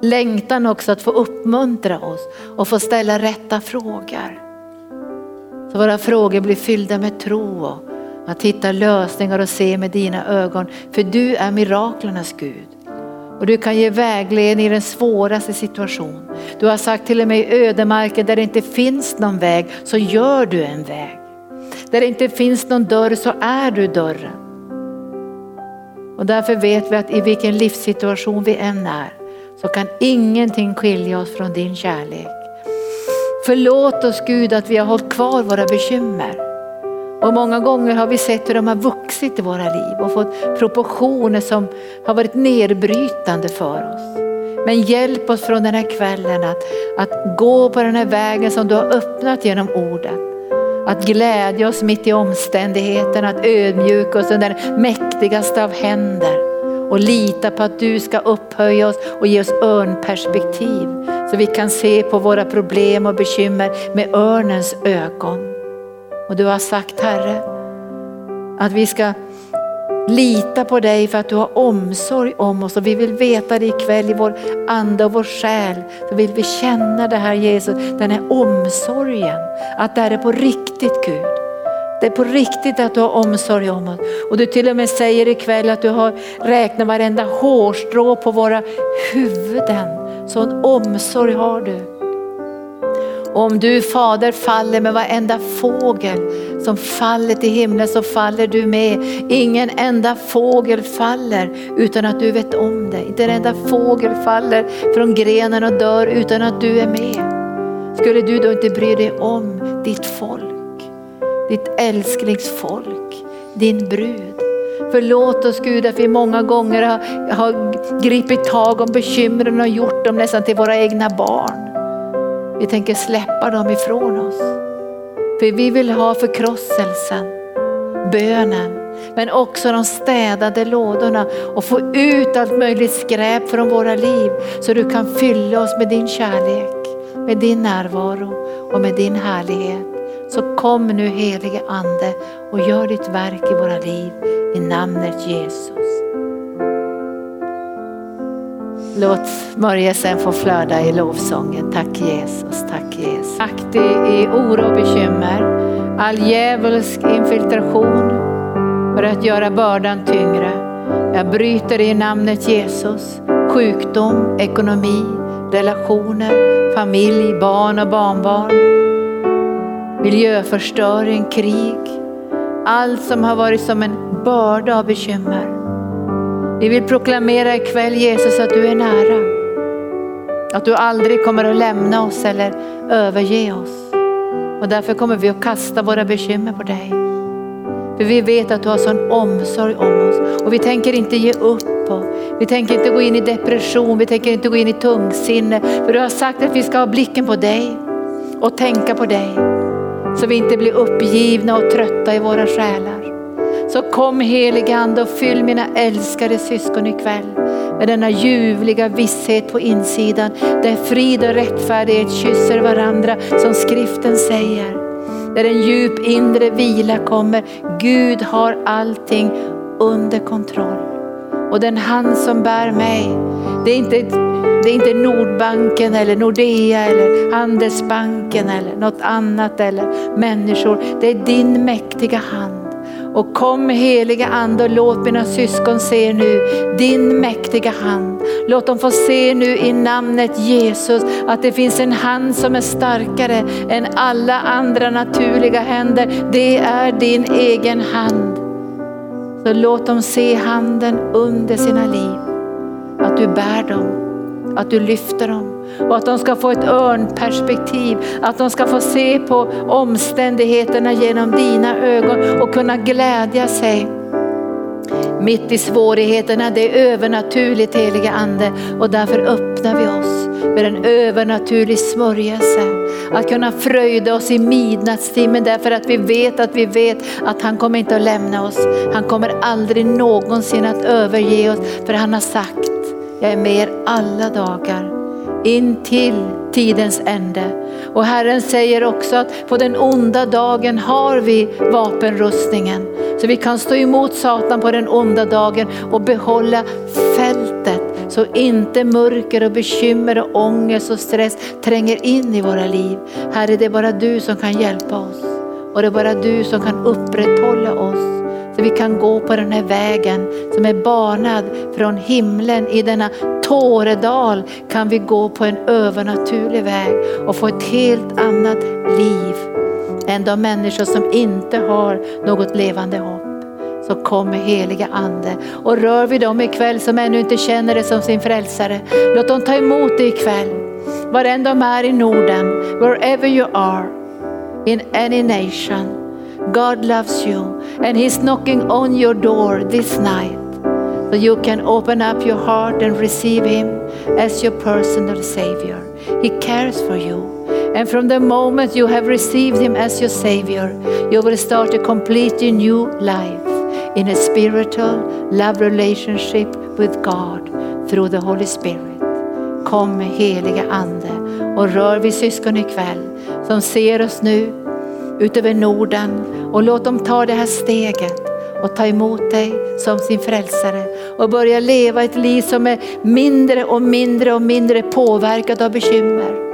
längtan också att få uppmuntra oss och få ställa rätta frågor. Så våra frågor blir fyllda med tro och att hitta lösningar och se med dina ögon. För du är miraklernas Gud. Och du kan ge vägledning i den svåraste situation. Du har sagt till och med i ödemarken där det inte finns någon väg så gör du en väg. Där det inte finns någon dörr så är du dörren. Och därför vet vi att i vilken livssituation vi än är så kan ingenting skilja oss från din kärlek. Förlåt oss Gud att vi har hållit kvar våra bekymmer. Och många gånger har vi sett hur de har vuxit i våra liv och fått proportioner som har varit nedbrytande för oss. Men hjälp oss från den här kvällen att, att gå på den här vägen som du har öppnat genom ordet. Att glädja oss mitt i omständigheterna, att ödmjuka oss under den mäktigaste av händer och lita på att du ska upphöja oss och ge oss örnperspektiv så vi kan se på våra problem och bekymmer med örnens ögon. Och du har sagt Herre att vi ska lita på dig för att du har omsorg om oss och vi vill veta det ikväll i vår ande och vår själ. Så vill vi känna det här Jesus, den här omsorgen. Att det här är på riktigt Gud. Det är på riktigt att du har omsorg om oss. Och du till och med säger ikväll att du har räknat varenda hårstrå på våra huvuden. Sån omsorg har du. Och om du fader faller med varenda fågel som faller till himlen så faller du med. Ingen enda fågel faller utan att du vet om det. Inte en enda fågel faller från grenen och dör utan att du är med. Skulle du då inte bry dig om ditt folk, ditt älsklingsfolk, din brud. Förlåt oss Gud att vi många gånger har, har gripit tag om bekymren och gjort dem nästan till våra egna barn. Vi tänker släppa dem ifrån oss. För vi vill ha förkrosselsen, bönen, men också de städade lådorna och få ut allt möjligt skräp från våra liv så du kan fylla oss med din kärlek, med din närvaro och med din härlighet. Så kom nu helige Ande och gör ditt verk i våra liv i namnet Jesus. Låt smörjelsen få flöda i lovsången. Tack Jesus, tack Jesus. Aktig i oro och bekymmer, all djävulsk infiltration för att göra bördan tyngre. Jag bryter i namnet Jesus. Sjukdom, ekonomi, relationer, familj, barn och barnbarn. Miljöförstöring, krig. Allt som har varit som en börda av bekymmer. Vi vill proklamera ikväll Jesus att du är nära. Att du aldrig kommer att lämna oss eller överge oss. Och därför kommer vi att kasta våra bekymmer på dig. För vi vet att du har sån omsorg om oss och vi tänker inte ge upp. Och vi tänker inte gå in i depression, vi tänker inte gå in i tungsinne. För du har sagt att vi ska ha blicken på dig och tänka på dig. Så vi inte blir uppgivna och trötta i våra själar. Så kom helige Ande och fyll mina älskade syskon ikväll med denna ljuvliga visshet på insidan där frid och rättfärdighet kysser varandra som skriften säger. Där en djup inre vila kommer. Gud har allting under kontroll. Och den hand som bär mig, det är inte, det är inte Nordbanken eller Nordea eller Handelsbanken eller något annat eller människor. Det är din mäktiga hand och kom heliga ande och låt mina syskon se nu din mäktiga hand. Låt dem få se nu i namnet Jesus att det finns en hand som är starkare än alla andra naturliga händer. Det är din egen hand. Så låt dem se handen under sina liv. Att du bär dem, att du lyfter dem och att de ska få ett örnperspektiv, att de ska få se på omständigheterna genom dina ögon och kunna glädja sig. Mitt i svårigheterna, det är övernaturligt heliga Ande och därför öppnar vi oss för en övernaturlig smörjelse. Att kunna fröjda oss i midnattstimmen därför att vi vet att vi vet att han kommer inte att lämna oss. Han kommer aldrig någonsin att överge oss för han har sagt, jag är med er alla dagar in till tidens ände. Och Herren säger också att på den onda dagen har vi vapenrustningen. Så vi kan stå emot Satan på den onda dagen och behålla fältet så inte mörker och bekymmer och ångest och stress tränger in i våra liv. Herre, det är bara du som kan hjälpa oss och det är bara du som kan upprätthålla oss. Så vi kan gå på den här vägen som är banad från himlen i denna Tåredal kan vi gå på en övernaturlig väg och få ett helt annat liv än de människor som inte har något levande hopp. Så kommer heliga ande och rör vi dem ikväll som ännu inte känner det som sin frälsare. Låt dem ta emot det ikväll. Var än de är i Norden, wherever you are, in any nation. God loves you and he's knocking on your door this night. So you can open up your heart and receive him as your personal savior. He cares for you. And from the moment you have received him as your savior, you will start a completely new life in a spiritual love relationship with God through the Holy Spirit. Kom helige ande och rör vid syskon ikväll som ser oss nu utöver Norden och låt dem ta det här steget och ta emot dig som sin frälsare och börja leva ett liv som är mindre och mindre och mindre påverkat av bekymmer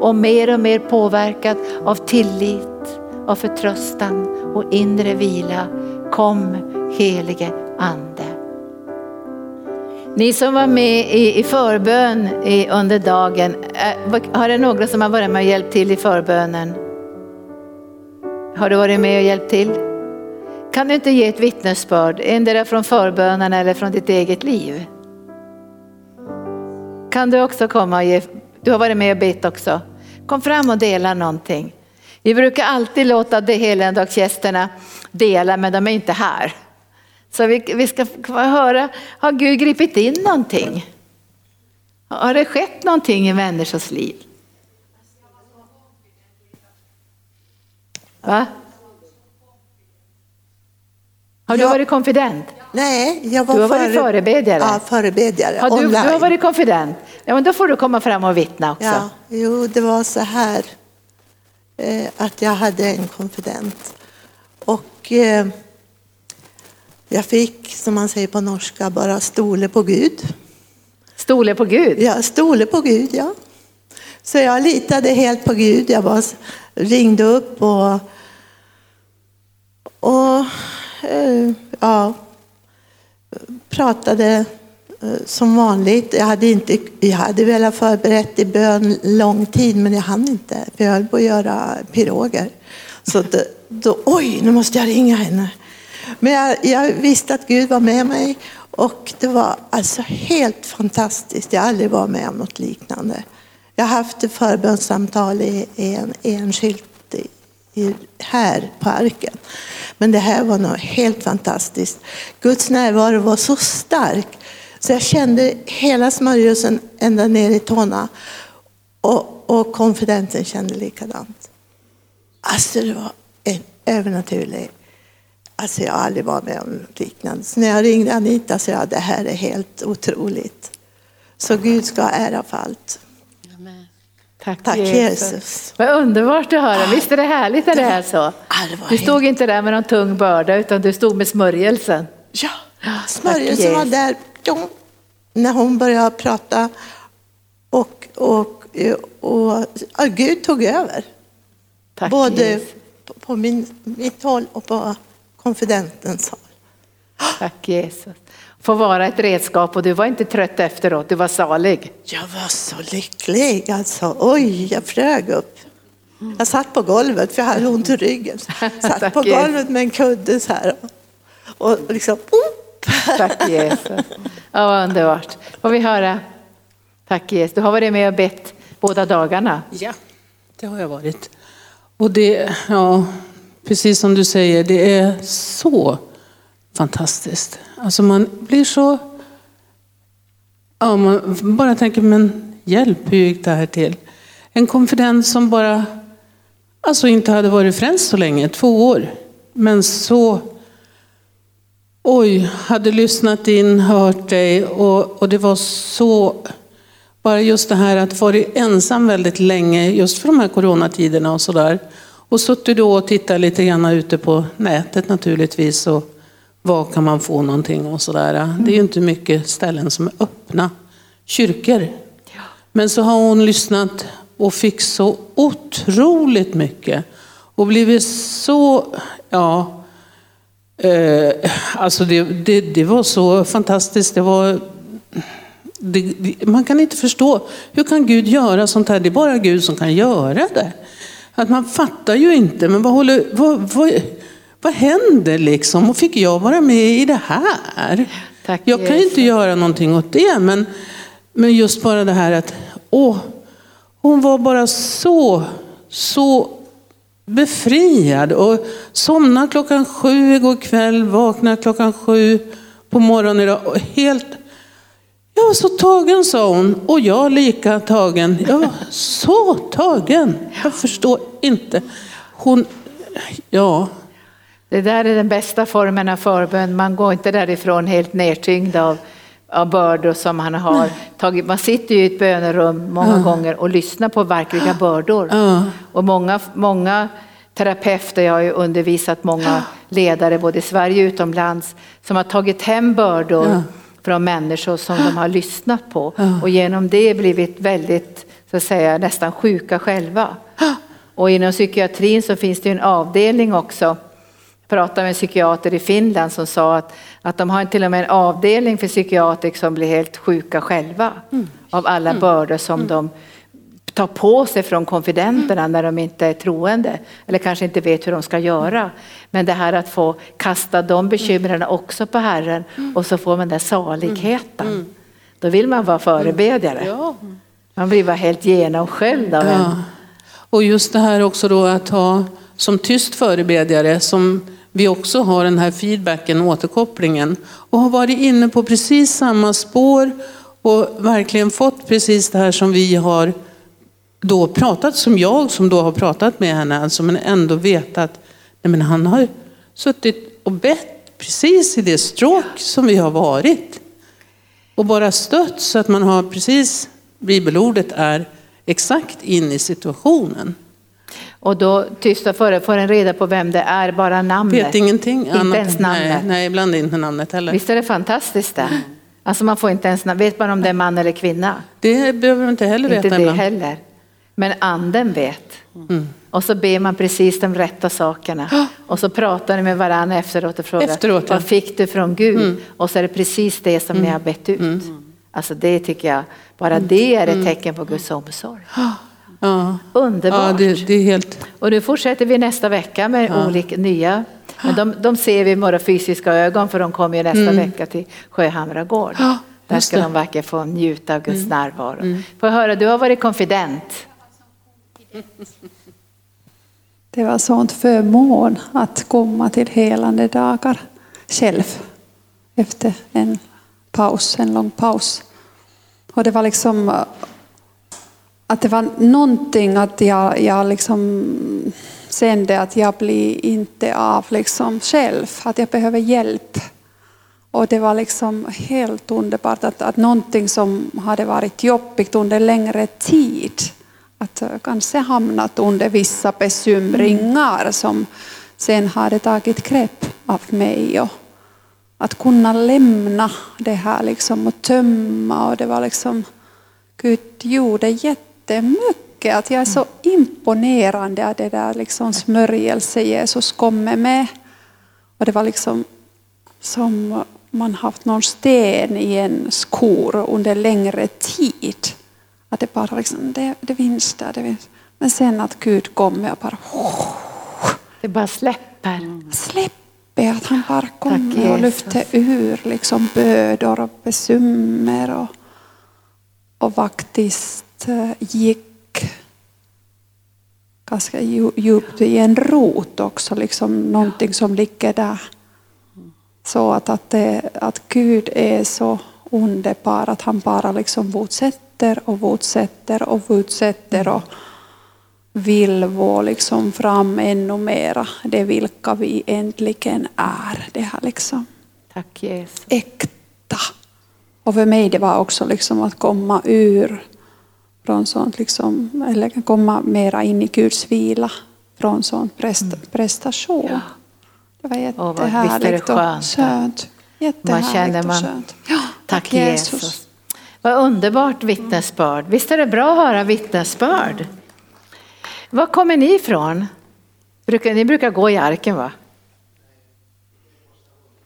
och mer och mer påverkat av tillit, av förtröstan och inre vila. Kom helige Ande. Ni som var med i, i förbön i, under dagen, eh, är, har det några som har varit med och hjälpt till i förbönen? Har du varit med och hjälpt till? Kan du inte ge ett vittnesbörd, endera från förbönen eller från ditt eget liv? Kan du också komma och ge, du har varit med och bett också. Kom fram och dela någonting. Vi brukar alltid låta de helgondagsgästerna dela men de är inte här. Så vi, vi ska höra, har Gud gripit in någonting? Har det skett någonting i människors liv? Va? Har du Ja. varit konfident? Nej, jag var Du har varit före- förebedjare? Ja, förebedjare. Har du, du har varit konfident? Ja, men då får du komma fram och vittna också. Ja, jo, det var så här eh, att jag hade en konfident. Och eh, jag fick, som man säger på norska, bara stole på Gud. Stole på Gud? Ja, stole på Gud, ja. Så jag litade helt på Gud. Jag bara ringde upp och, och eh, ja, pratade eh, som vanligt. Jag hade, inte, jag hade velat förberett i bön lång tid, men jag hann inte. För jag höll på att göra piroger. Så då, eh, då, oj, nu måste jag ringa henne. Men jag, jag visste att Gud var med mig och det var alltså helt fantastiskt. Jag har aldrig varit med om något liknande. Jag har haft ett förbönssamtal i en enskilt här på arken. Men det här var något helt fantastiskt. Guds närvaro var så stark så jag kände hela smörjelsen ända ner i tårna. Och, och konfidenten kände likadant. Alltså det var en övernaturlig Alltså jag har aldrig varit med om något liknande. Så när jag ringde Anita sa jag det här är helt otroligt. Så Gud ska ha ära för allt. Tack, Tack Jesus. Vad underbart att höra. Visst är det härligt när det är så? Du stod inte där med någon tung börda utan du stod med smörjelsen. Ja, Tack, smörjelsen var Jesus. där när hon började prata och, och, och, och Gud tog över. Tack Både Jesus. på min, mitt håll och på konfidentens håll. Tack Jesus. Få vara ett redskap och du var inte trött efteråt, du var salig. Jag var så lycklig alltså. Oj, jag flög upp. Jag satt på golvet för jag hade ont i ryggen. Satt på golvet med en kudde så här. Och liksom, upp. Tack Jesus. Ja, vad underbart. Får vi höra? Tack Jesus. Du har varit med och bett båda dagarna. Ja, det har jag varit. Och det, ja, precis som du säger, det är så fantastiskt. Alltså man blir så... Ja, man bara tänker, men hjälp, hur gick det här till? En konfident som bara, alltså inte hade varit frälst så länge, två år. Men så, oj, hade lyssnat in, hört dig och, och det var så Bara just det här att vara ensam väldigt länge, just för de här coronatiderna och sådär. Och suttit då och tittat lite grann ute på nätet naturligtvis. Och vad kan man få någonting och sådär. Det är ju inte mycket ställen som är öppna. Kyrkor. Men så har hon lyssnat och fick så otroligt mycket. Och blivit så, ja, eh, alltså det, det, det var så fantastiskt. Det var, det, man kan inte förstå, hur kan Gud göra sånt här? Det är bara Gud som kan göra det. Att man fattar ju inte, men vad, håller, vad, vad, vad händer liksom? Och fick jag vara med i det här? Tack, jag kan ju inte göra någonting åt det, men, men just bara det här att, åh, hon var bara så, så befriad och somnade klockan sju igår kväll, vaknade klockan sju på morgonen idag och helt jag var så tagen sa hon och jag lika tagen. Jag var så tagen. Jag förstår inte. Hon, ja, Det där är den bästa formen av förbön. Man går inte därifrån helt nedtyngd av, av bördor som han har tagit. Man sitter ju i ett bönerum många gånger och lyssnar på verkliga bördor. Ja. Och många, många terapeuter, jag har ju undervisat många ledare både i Sverige och utomlands, som har tagit hem bördor Ja. från människor som de har lyssnat på och genom det blivit väldigt, så att säga, nästan sjuka själva. Och inom psykiatrin så finns det en avdelning också. Pratade med en psykiater i Finland som sa att, att de har till och med en avdelning för psykiatriker som blir helt sjuka själva av alla bördor som de tar på sig från konfidenterna när de inte är troende eller kanske inte vet hur de ska göra. Men det här att få kasta de bekymren också på Herren och så får man den saligheten. Då vill man vara förebedjare. ja. Man blir bara helt genomsköljd av en. Ja. Och just det här också då att ha som tyst förebedjare som vi också har den här feedbacken, återkopplingen och har varit inne på precis samma spår och verkligen fått precis det här som vi har då pratat, som jag som då har pratat med henne, alltså men ändå vetat, nej men han har suttit och bett precis i det stråk som vi har varit. Och bara stött så att man har precis, bibelordet är exakt in i situationen. Och då tysta före får en reda på vem det är, bara namnet. Vet ingenting Inte annat. ens namnet. Nej, nej, ibland inte namnet heller. Visst är det fantastiskt det? Alltså man får inte ens namn. Vet man om det är man eller kvinna? Det behöver man inte heller Inte veta det ibland. heller. Men anden vet. Mm. Och så ber man precis de rätta sakerna. Och så pratar ni med varandra efteråt och frågar Efteråt, ja. Mm. vad fick du från Gud? Och så är det precis det som ni har bett ut. Alltså det tycker jag, bara Mm. det är ett tecken på Guds omsorg. Ja, Underbart. ja det, det är helt... Och nu fortsätter vi nästa vecka med olika nya. Men de, de ser vi med våra fysiska ögon för de kommer ju nästa vecka till Sjöhamra gård. Mm. Ja, Där ska det. Mm. de verkligen få njuta av Guds närvaro. Får jag höra, du har varit konfident. Det var sånt förmån att komma till helande dagar själv efter en paus, en lång paus. Och det var liksom att det var någonting att jag, jag liksom kände att jag blir inte av liksom själv, att jag behöver hjälp. Och det var liksom helt underbart att, att någonting som hade varit jobbigt under längre tid, att kanske hamnat under vissa bekymringar som sen hade tagit grepp av mig. Och att kunna lämna det här liksom och tömma och det var liksom, Gud gjorde jättemycket. Att jag är så imponerande att det där liksom smörjelse Jesus kommer med. Och det var liksom som man haft någon sten i en skor under längre tid. Att det bara liksom, det, det finns där, det finns. Men sen att Gud kommer och bara Det bara släpper. släpper, att han bara kommer och lyfter ur liksom bördor och bekymmer och, och faktiskt gick ganska dju- djupt i en rot också, liksom någonting som ligger där. Så att, att, det, att Gud är så underbar att han bara liksom fortsätter och fortsätter och fortsätter och vill vara liksom fram ännu mera. Det vilka vi äntligen är. Det här liksom Tack Jesus. äkta. Och för mig det var också liksom att komma ur från sånt, liksom, eller komma mera in i Guds vila från sån prest, prestation. Ja. Det var visst är det jättehärligt och skönt. Jättehärligt känner och man- skönt. Ja, Tack Jesus. Vad underbart vittnesbörd. Visst är det bra att höra vittnesbörd? Var kommer ni ifrån? Brukar, ni brukar gå i arken va?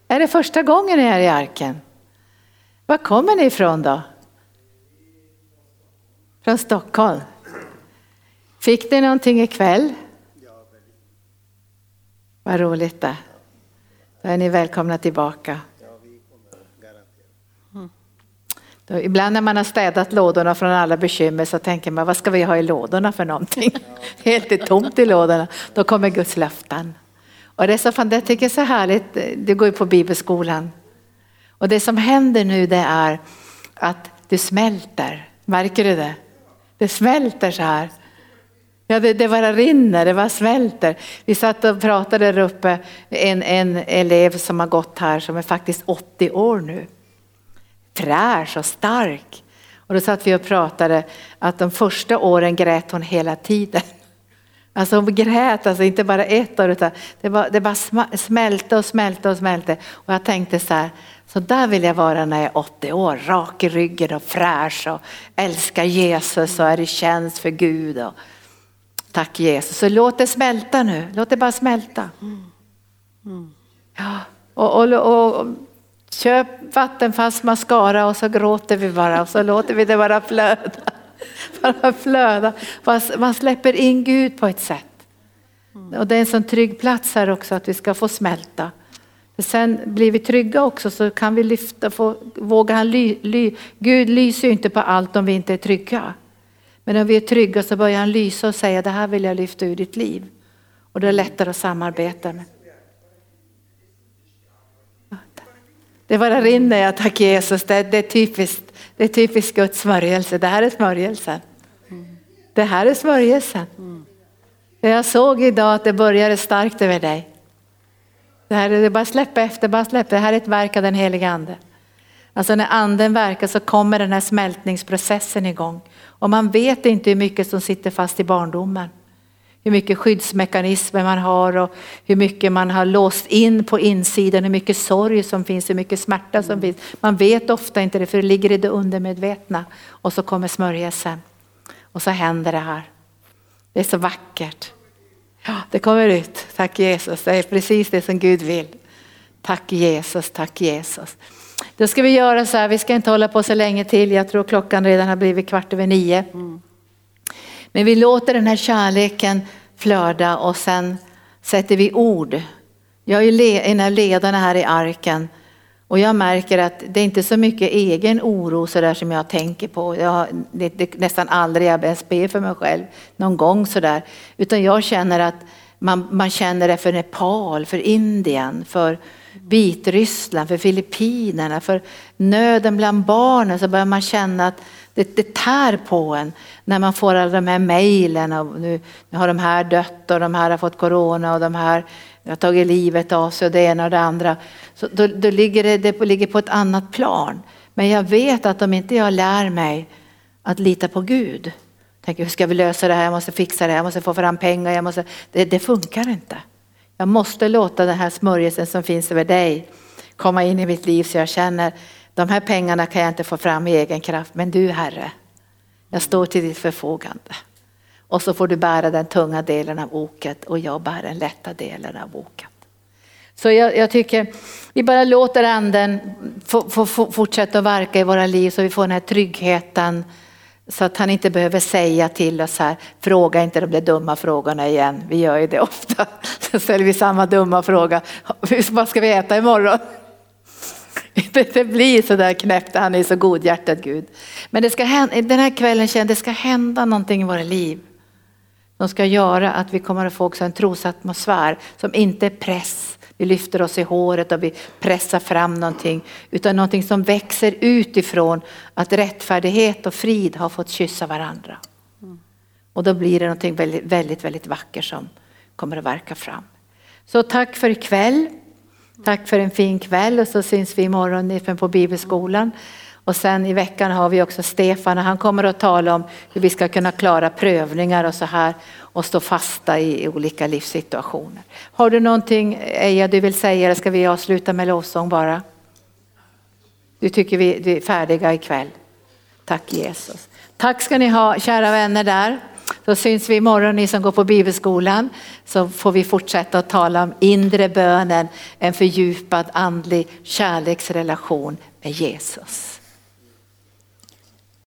Är det första gången ni är i arken? Var kommer ni ifrån då? Från Stockholm. Fick ni någonting ikväll? Vad roligt det. Då är ni välkomna tillbaka. Då, ibland när man har städat lådorna från alla bekymmer så tänker man vad ska vi ha i lådorna för någonting? Helt är tomt i lådorna. Då kommer Guds löften. Och det är så fan, det tycker jag är så härligt, du går ju på bibelskolan. Och det som händer nu det är att du smälter. Märker du det? Det smälter så här. Ja, det, det bara rinner, det bara smälter. Vi satt och pratade där uppe, en, en elev som har gått här som är faktiskt 80 år nu. Fräsch och stark. Och då satt vi och pratade att de första åren grät hon hela tiden. Alltså hon grät, alltså inte bara ett år utan det, var, det bara smälte och smälte och smälte. Och jag tänkte så här, så där vill jag vara när jag är 80 år, rak i ryggen och fräsch och älskar Jesus och är i tjänst för Gud. Och, tack Jesus, så låt det smälta nu, låt det bara smälta. Ja, och, och, och, och köp vattenfast mascara och så gråter vi bara och så låter vi det bara flöda. Bara flöda. Man släpper in Gud på ett sätt. Och det är en sån trygg plats här också att vi ska få smälta. Sen blir vi trygga också så kan vi lyfta, få, våga han ly, ly. Gud lyser ju inte på allt om vi inte är trygga. Men om vi är trygga så börjar han lysa och säga det här vill jag lyfta ur ditt liv. Och det är lättare att samarbeta med. Det bara rinner, jag tack Jesus. Det, det, är typiskt, det är typiskt Guds smörjelse. Det här är smörjelsen. Det här är smörjelsen. Jag såg idag att det började starkt över dig. Det här är bara släppa efter, bara släppa. Det här är ett verk av den heliga ande. Alltså när anden verkar så kommer den här smältningsprocessen igång. Och man vet inte hur mycket som sitter fast i barndomen. Hur mycket skyddsmekanismer man har och hur mycket man har låst in på insidan, hur mycket sorg som finns, hur mycket smärta som finns. Man vet ofta inte det för det ligger i det undermedvetna. Och så kommer smörjelsen. Och så händer det här. Det är så vackert. Ja, det kommer ut. Tack Jesus, det är precis det som Gud vill. Tack Jesus, tack Jesus. Då ska vi göra så här, vi ska inte hålla på så länge till. Jag tror klockan redan har blivit kvart över nio. Men vi låter den här kärleken flöda och sen sätter vi ord. Jag är en av ledarna här i arken och jag märker att det är inte så mycket egen oro så där som jag tänker på. Jag, det, det, nästan aldrig jag ens ber för mig själv någon gång sådär. Utan jag känner att man, man känner det för Nepal, för Indien, för Vitryssland, för Filippinerna, för nöden bland barnen så börjar man känna att det, det tär på en när man får alla de här mejlen nu, nu har de här dött och de här har fått corona och de här har tagit livet av sig och det ena och det andra. Så då, då ligger det, det ligger på ett annat plan. Men jag vet att om inte jag lär mig att lita på Gud, tänker hur ska vi lösa det här, jag måste fixa det här, jag måste få fram pengar, jag måste, det, det funkar inte. Jag måste låta den här smörjelsen som finns över dig komma in i mitt liv så jag känner de här pengarna kan jag inte få fram i egen kraft, men du Herre, jag står till ditt förfogande. Och så får du bära den tunga delen av oket och jag bär den lätta delen av oket. Så jag, jag tycker vi bara låter anden få, få, få fortsätta att verka i våra liv så vi får den här tryggheten. Så att han inte behöver säga till oss här, fråga inte de där dumma frågorna igen. Vi gör ju det ofta. Så ställer vi samma dumma fråga, vad ska vi äta imorgon? Det, det blir så där knäppt, han är så godhjärtad Gud. Men det ska hända, den här kvällen känner det ska hända någonting i våra liv. Som ska göra att vi kommer att få också en trosatmosfär som inte är press. Vi lyfter oss i håret och vi pressar fram någonting. Utan någonting som växer utifrån att rättfärdighet och frid har fått kyssa varandra. Och då blir det någonting väldigt, väldigt, väldigt vackert som kommer att verka fram. Så tack för ikväll. Tack för en fin kväll och så syns vi imorgon på bibelskolan. Och sen i veckan har vi också Stefan och han kommer att tala om hur vi ska kunna klara prövningar och så här och stå fasta i olika livssituationer. Har du någonting Eja du vill säga eller ska vi avsluta med lovsång bara? Du tycker vi är färdiga ikväll. Tack Jesus. Tack ska ni ha kära vänner där. Så syns vi imorgon ni som går på bibelskolan så får vi fortsätta att tala om inre bönen, en fördjupad andlig kärleksrelation med Jesus.